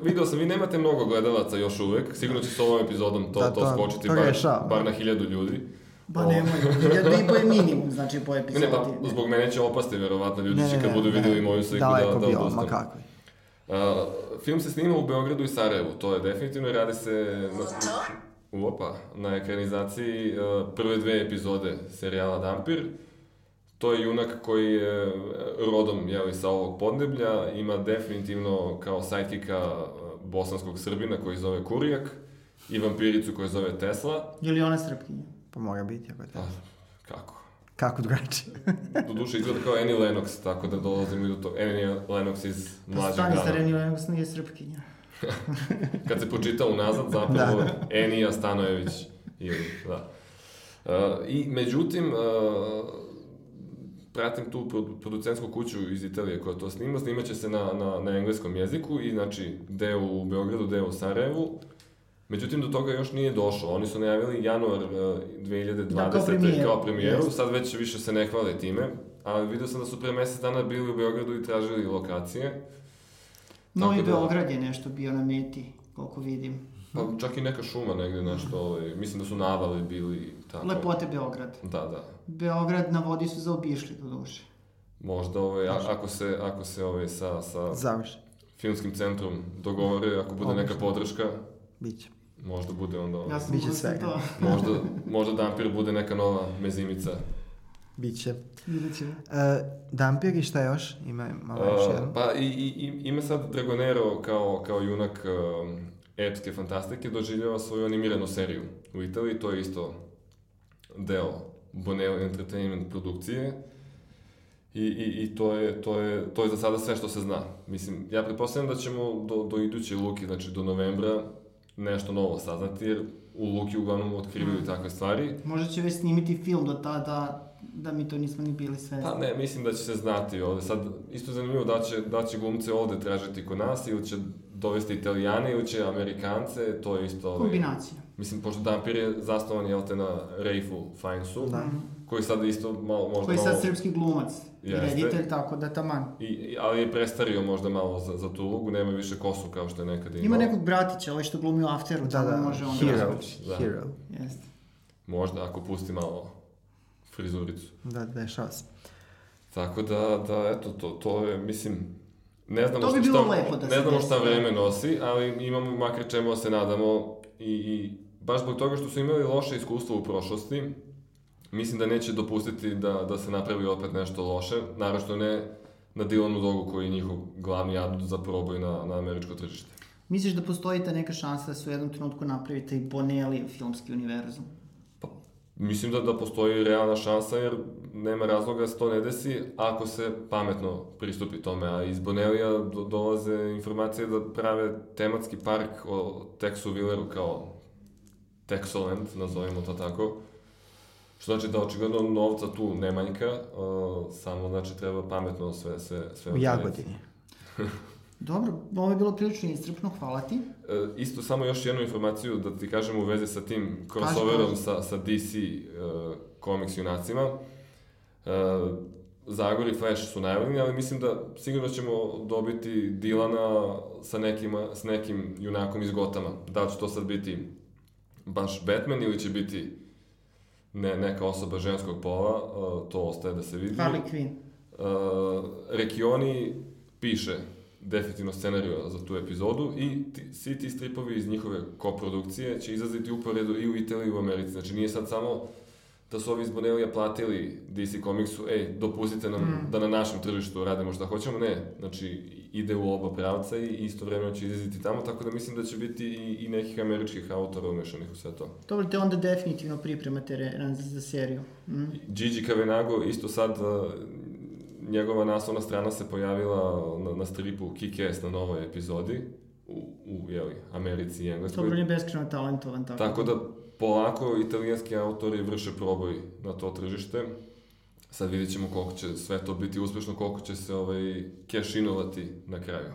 video sam, vi nemate mnogo gledalaca još uvek, sigurno će s ovom epizodom to, Da, to, to- skočiti to bar, bar na hiljadu ljudi. Ba O, nemoj, hiljadu i po je minimum, znači po Ne, epizodi. ne, pa zbog mene će opasti, verovatno, ljudi će kad budu ne, videli moju sliku da, daleko da bilo, ma odustanu. kako. Uh, film se snima u Beogradu i Sarajevu, to je definitivno i radi se na, opa, na ekranizaciji uh, prve dve epizode serijala Dampir. To je junak koji je uh, rodom jeli, sa ovog podneblja, ima definitivno kao sajkika uh, bosanskog Srbina koji zove Kurijak i vampiricu koju zove Tesla. Je li ona srpkinja? Pa mora biti ako je Pa, tako. kako? Kako drugačije? Do duše izgleda kao Annie Lennox, tako da dolazimo i do toga. Annie Lennox iz Pa mlađeg stani dana. stareni Lennox nije srpkinja. Kad se počita unazad, zapravo Da. Enija Stanojević. Ili, da. Uh, I međutim, uh, pratim tu produ- producentsku kuću iz Italije koja to snima, snimat će se na, na, na engleskom jeziku i znači deo u Beogradu, deo u Sarajevu. Međutim, do toga još nije došlo. Oni su najavili januar uh, 2020. Da, kao premijeru. kao premijeru. Jeste. Sad već više se ne hvale time. Ali vidio sam da su pre mesec dana bili u Beogradu i tražili lokacije. Novi Tako da- Beograd je nešto bio na meti, koliko vidim. Pa čak i neka šuma negde nešto, ovaj, mislim da su navale bili i tako. Lepote Beograd. Da, da. Beograd na vodi su zaobišli do duše. Možda ovaj, a, ako se, ako se ovaj, sa, sa Završi. filmskim centrom dogovore, ako bude neka podrška, Biće. Možda bude onda... Ja sam Biće svega. to. Možda, možda Dampir bude neka nova mezimica. Biće. Vidjet ćemo. E, Dampir i šta još? Ima malo još Uh, jedan. pa i, i, ima sad Dragonero kao, kao junak um, epske fantastike doživljava svoju animiranu seriju u Italiji, to je isto deo Boneo Entertainment produkcije i, i, i to, je, to, je, to je za sada sve što se zna. Mislim, ja pretpostavljam da ćemo do, do iduće Luki, znači do novembra, nešto novo saznati, jer u Luki uglavnom otkrivaju takve stvari. Možda će već snimiti film do tada da mi to nismo ni bili svesni. Pa ne, mislim da će se znati ovde. Sad, isto zanimljivo da će, da će glumce ovde tražiti kod nas ili će dovesti italijane ili će amerikance, to je isto... Ovaj, Kombinacija. Mislim, pošto Dampir je zasnovan, jel te, na Raifu Finesu, Da. Koji sad isto malo, možda Koji je malo... sad srpski glumac i Jeste. reditelj, tako da taman. I, ali je prestario možda malo za, za tu ulogu, nema više kosu kao što je nekada imao. Ima nekog bratića, ovaj što glumi u Afteru, Da, da, može on Hero. Da. Hero. Jeste. Možda, ako pusti malo frizuricu. Da, dešava se. Tako da, da, eto, to, to je, mislim, ne znamo To bi šta, bilo šta- lepo da se ne znamo šta da. vreme nosi, ali imamo makar čemu da se nadamo i, i baš zbog toga što su imali loše iskustvo u prošlosti, mislim da neće dopustiti da, da se napravi opet nešto loše, naravno ne na Dylanu Dogu koji je njihov glavni adut za proboj na, na američko tržište. Misliš da postoji ta neka šansa da se u jednom trenutku napravi taj Bonelli filmski univerzum? Mislim da, da postoji realna šansa jer nema razloga da se to ne desi ako se pametno pristupi tome, a iz Bonelija do, dolaze informacije da prave tematski park o Texu Villeru kao Texoland, nazovimo to tako. Što znači da očigledno novca tu ne manjka, uh, samo znači treba pametno sve, sve, sve U. Jagodini. Dobro, ovo je bilo prilično iscrpno, hvala ti. E, isto samo još jednu informaciju da ti kažem u vezi sa tim crossoverom sa, sa DC uh, komiks junacima. Uh, Zagor i Flash su najavljeni, ali mislim da sigurno ćemo dobiti Dilana sa, nekima, s nekim junakom iz Gotama. Da li će to sad biti baš Batman ili će biti ne, neka osoba ženskog pola, uh, to ostaje da se vidi. Harley Quinn. Uh, Rekioni piše definitivno scenariju za tu epizodu i ti, svi ti stripovi iz njihove koprodukcije će izlaziti uporedo i u Italiji i u Americi. Znači nije sad samo da su ovi iz Bonelija platili DC Comicsu, ej, dopustite nam Mm. da na našem tržištu radimo šta hoćemo, ne. Znači, ide u oba pravca i istovremeno će izlaziti tamo, tako da mislim da će biti i, i nekih američkih autora umešanih u sve to. Dobro, te onda definitivno pripremate re- za, za seriju. Mm. Gigi Kavenago isto sad uh, njegova naslovna strana se pojavila na, na stripu Kick-Ass na novoj epizodi u, u jeli, Americi i Engleskoj. Dobro, on je beskreno talentovan, tako. Tako da polako italijanski autori vrše proboj na to tržište. Sad vidjet ćemo koliko će sve to biti uspešno, koliko će se ovaj, cash-inovati na kraju.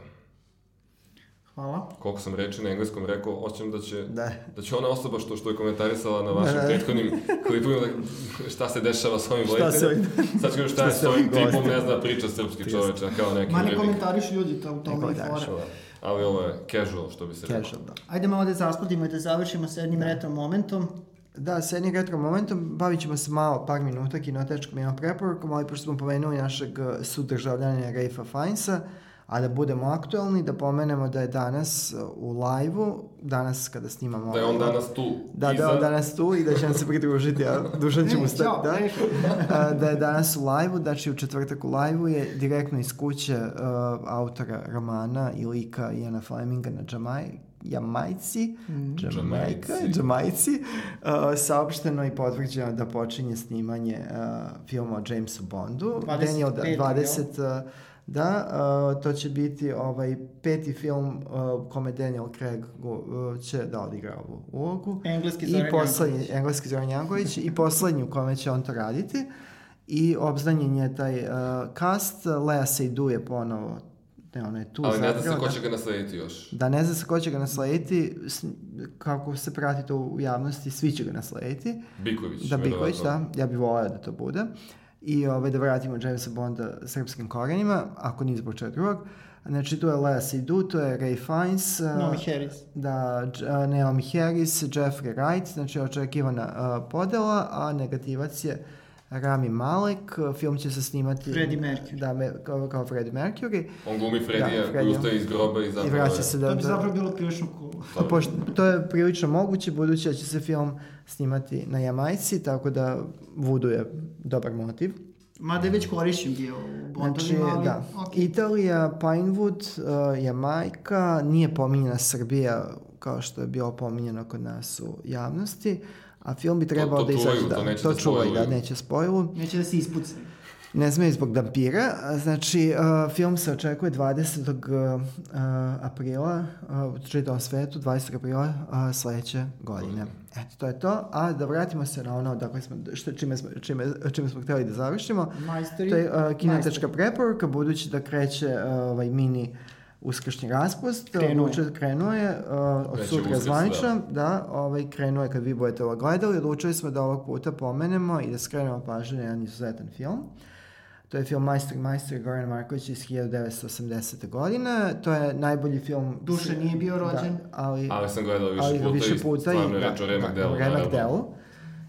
Hvala. Koliko sam reči na engleskom rekao, osjećam da će, Da. da će ona osoba što, što je komentarisala na vašim Da, da. prethodnim klipovima da, šta se dešava s ovim Šta se ovim... Sad ću šta je Šta s se ovim tipom, ne zna priča srpski čoveč, kao neki Ma ne urednik. komentarišu ljudi to u tome i fora. Ali ovo je casual, što bi se rekao. Casual, da. Ajde malo da zasplatimo i da završimo sa jednim retro momentom. Da, sa jednim retro momentom bavit ćemo se malo, par minuta, kinotečkom jednom preporukom, ali pošto smo pomenuli našeg eh, sudržavljanja Raifa Finesa, a da budemo aktualni, da pomenemo da je danas eh, u live-u, danas kada snimamo... Da je on ovaj- danas tu. Da, iza, da je on danas tu i da će nam se pridružiti, a dužan ćemo E, stati, da. A, da je danas u live-u, znači u četvrtak u live-u je direktno iz kuće uh, autora romana i lika Iana Fleminga na Jamaj, Jamajci, Jamajka, Jamajci. Uh, saopšteno i potvrđeno da počinje snimanje uh, filma o Jamesu Bondu. 25. Daniel, da, jel? 20, uh, da, uh, to će biti ovaj peti film uh, kome Daniel Craig uh, će da odigra ovu ulogu. Engleski I Zoran poslednji, Janković. engleski Zoran Janković i poslednji u kome će on to raditi. I obznanjen je taj uh, cast, Lea Seydoux je ponovo, ne, ona je tu Ali ne zna se ko će ga naslediti još. Da ne zna se ko će ga naslediti, s- kako se prati to u javnosti, svi će ga naslediti. Biković. Da, Biković, da, ja bih volao da to bude. I ovaj, da vratimo Jamesa Bonda srpskim korenima, ako ni zbog čega drugog. Znači, tu je Lea Seydoux, tu je Ray Fiennes, uh, Nomi Harris. da, uh, Naomi Harris, Jeffrey Wright, znači očekivana uh, podela, a negativac je Rami Malek, film će se snimati... Freddie Mercury. Da, me, kao, kao Freddie Mercury. On glumi Fredija Da, koji Freddija. ustaje iz groba i zapravo... I vraća se To da... bi da zapravo bilo prilično cool. Pa pošto, to je prilično moguće, budući da će se film snimati na Jamajci, tako da Voodoo je dobar motiv. Mada je već korišćen bio u Znači, Bondovima, ali... da. okej. Italija, Pinewood, uh, Jamajka, nije pominjena Srbija kao što je bilo pominjeno kod nas u javnosti, a film bi trebao to da izađe, da, to neće to da čuvaju, da, neće spojlu. Neće da se ispucaju. Ne sme zbog vampira. a, Znači, uh, film se očekuje 20. Uh, aprila uh, u čitavom svetu, 20. aprila uh, sledeće godine. Eto, to je to. A da vratimo se na ono dakle smo, što, čime, smo, čime, čime smo hteli da završimo. Majstori. To je uh, majstori. preporuka, budući da kreće uh, ovaj mini uskršnji raspust. Krenuo je. Odlučio- krenuo je, uh, od sutra Uskrs, zvanično, da, ovaj, krenuo je kad vi budete ovo gledali. Odlučili smo da ovog puta pomenemo i da skrenemo pažnju na jedan izuzetan film. To je film Majstor i majstor Goran Marković iz 1980. godine. To je najbolji film... Duše nije bio rođen. Da, ali, Ali sam gledao više ali puta više i puta stvarno i je reč o remek delu. remek delu.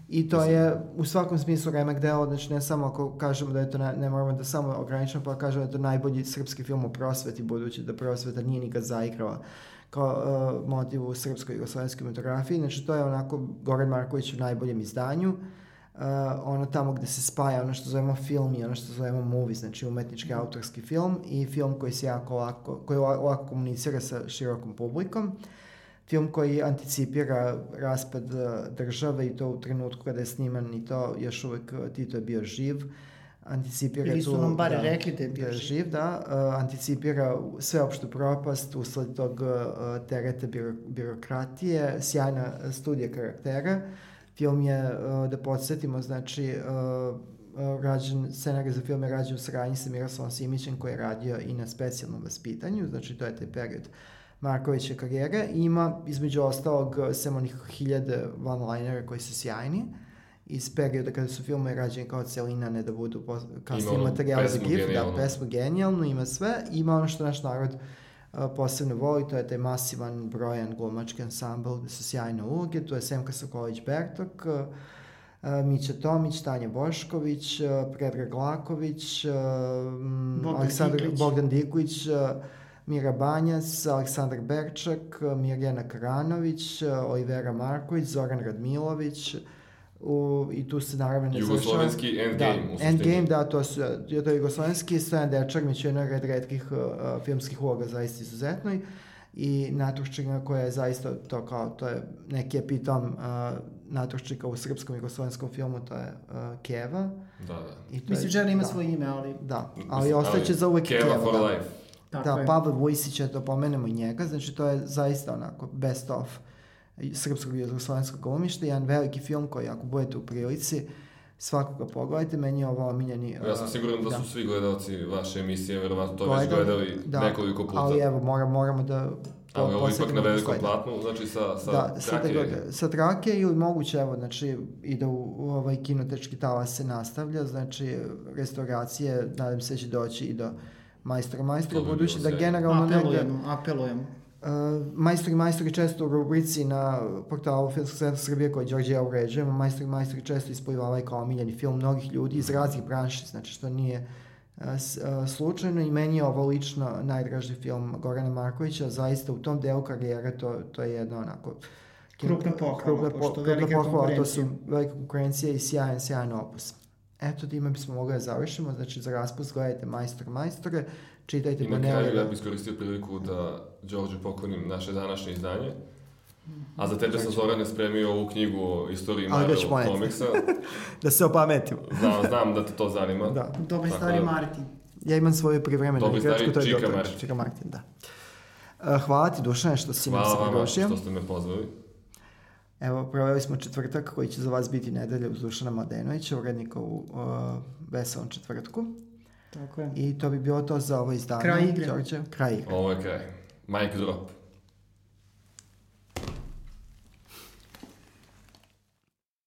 I to je u svakom smislu remek delo, znači ne samo ako kažemo da je to, ne, ne moramo da samo ograničimo, pa kažemo da je to najbolji srpski film o prosveti, budući da prosveta nije nikad zaigrala kao uh, motiv u srpskoj i jugoslovenskoj mitografiji. Znači to je onako Goran Marković u najboljem izdanju. Uh, ono tamo gde se spaja ono što zovemo film i ono što zovemo movie, znači umetnički autorski film i film koji se jako lako, koji lako komunicira sa širokom publikom. Film koji anticipira raspad uh, države i to u trenutku kada je sniman i to još uvek uh, Tito je bio živ. Anticipira Ili su nam bar da, rekli da je bio da živ. živ, da. Uh, anticipira sveopštu propast usled tog uh, tereta biro, birokratije, sjajna studija karaktera. Film je, uh, da podsjetimo, znači, uh, uh, rađen, scenarij za film je rađen u saradnji sa Miroslavom Simićem koji je radio i na specijalnom vaspitanju, znači to je taj period Markoviće karijere. Ima, između ostalog, sem onih hiljade one-linera koji su sjajni, iz perioda kada su filmovi rađeni kao celina, ne da budu kasnije onu materijali za GIF, da, pesmu genijalnu, ima sve, ima ono što naš narod posebno voli, to je taj masivan, brojan glumački ansambl, gde su sjajne uloge, to je Semka Sokolić-Bertok, Mića Tomić, Tanja Bošković, Predrag Laković, Bogdan Aleksandar, Diković. Bogdan Diković, Mira Banjac, Aleksandar Berčak, Mirjana Karanović, Olivera Marković, Zoran Radmilović, u, i tu se naravno ne Jugoslovenski završava- Endgame, Da. Endgame, da, to, su, je to jugoslovenski, Stojan Dečarmić je jedna od redkih uh, filmskih uloga zaista izuzetnoj i Natuščina koja je zaista to kao, to je neki epitom uh, Natuščika u srpskom i jugoslovenskom filmu, to je uh, Keva. Da, da. I to Mislim, je, žena ima da, svoje ime, ali... Da, ali Mislim, ostaće za uvek Keva Keva. for da. life. Tako da, je. Pavel Vujsića, to pomenemo i njega, znači to je zaista onako best of srpskog i jugoslovenskog glumišta, jedan veliki film koji ako budete u prilici, svakako pogledajte, meni je ovo omiljeni... Ja sam siguran da, su svi gledalci vaše emisije, verovatno to već Gledali, gledali da, nekoliko puta. Ali evo, moramo, moramo da... Ali ovo ipak na velikom gledanje. platnu, znači sa, sa Da, sa, trake. sa trake ili moguće, evo, znači, i da u, u ovaj kinotečki talas se nastavlja, znači, restauracije, nadam se da će doći i do majstora majstora, To bi budući da generalno negde... Apelujemo, apelujemo. Uh, majstori i majstori često u rubrici na portalu Filmskog centra Srbije koji Đorđe ja uređujemo, majstori i majstori često isplivavaju kao omiljeni film mnogih ljudi iz raznih branši, znači što nije uh, uh, slučajno i meni je ovo lično najdraži film Gorana Markovića, zaista u tom delu karijere to, to je jedno onako Krupna pohvala, krupna, po, pošto krupna velika pohvala, to su velika konkurencija i sjajan, sjajan opus. Eto, time bismo mogli da završimo, znači za raspust gledajte majstor majstore, čitajte I na kraju panele. ja bih iskoristio priliku da Đorđe poklonim naše današnje izdanje. A za tebe sam Zorane spremio ovu knjigu o istoriji Marvel komiksa. Da se opametimo. Znam, znam da te to zanima. Da. Dobri Tako stari da- Martin. Ja imam svoju privremenu Dobri stari to je Čika. Martin. Čika Martin, da. Uh, hvala ti, Dušane, što si nam se Hvala pridružio. što ste me pozvali. Evo, proveli smo četvrtak koji će za vas biti nedelja uz Dušana Mladenovića, urednika u uh, Veselom četvrtku. Tako je. I to bi bilo to za ovo izdanje. Kraj igre. Đorđe. Kraj igre. Ovo je kraj. Mic drop.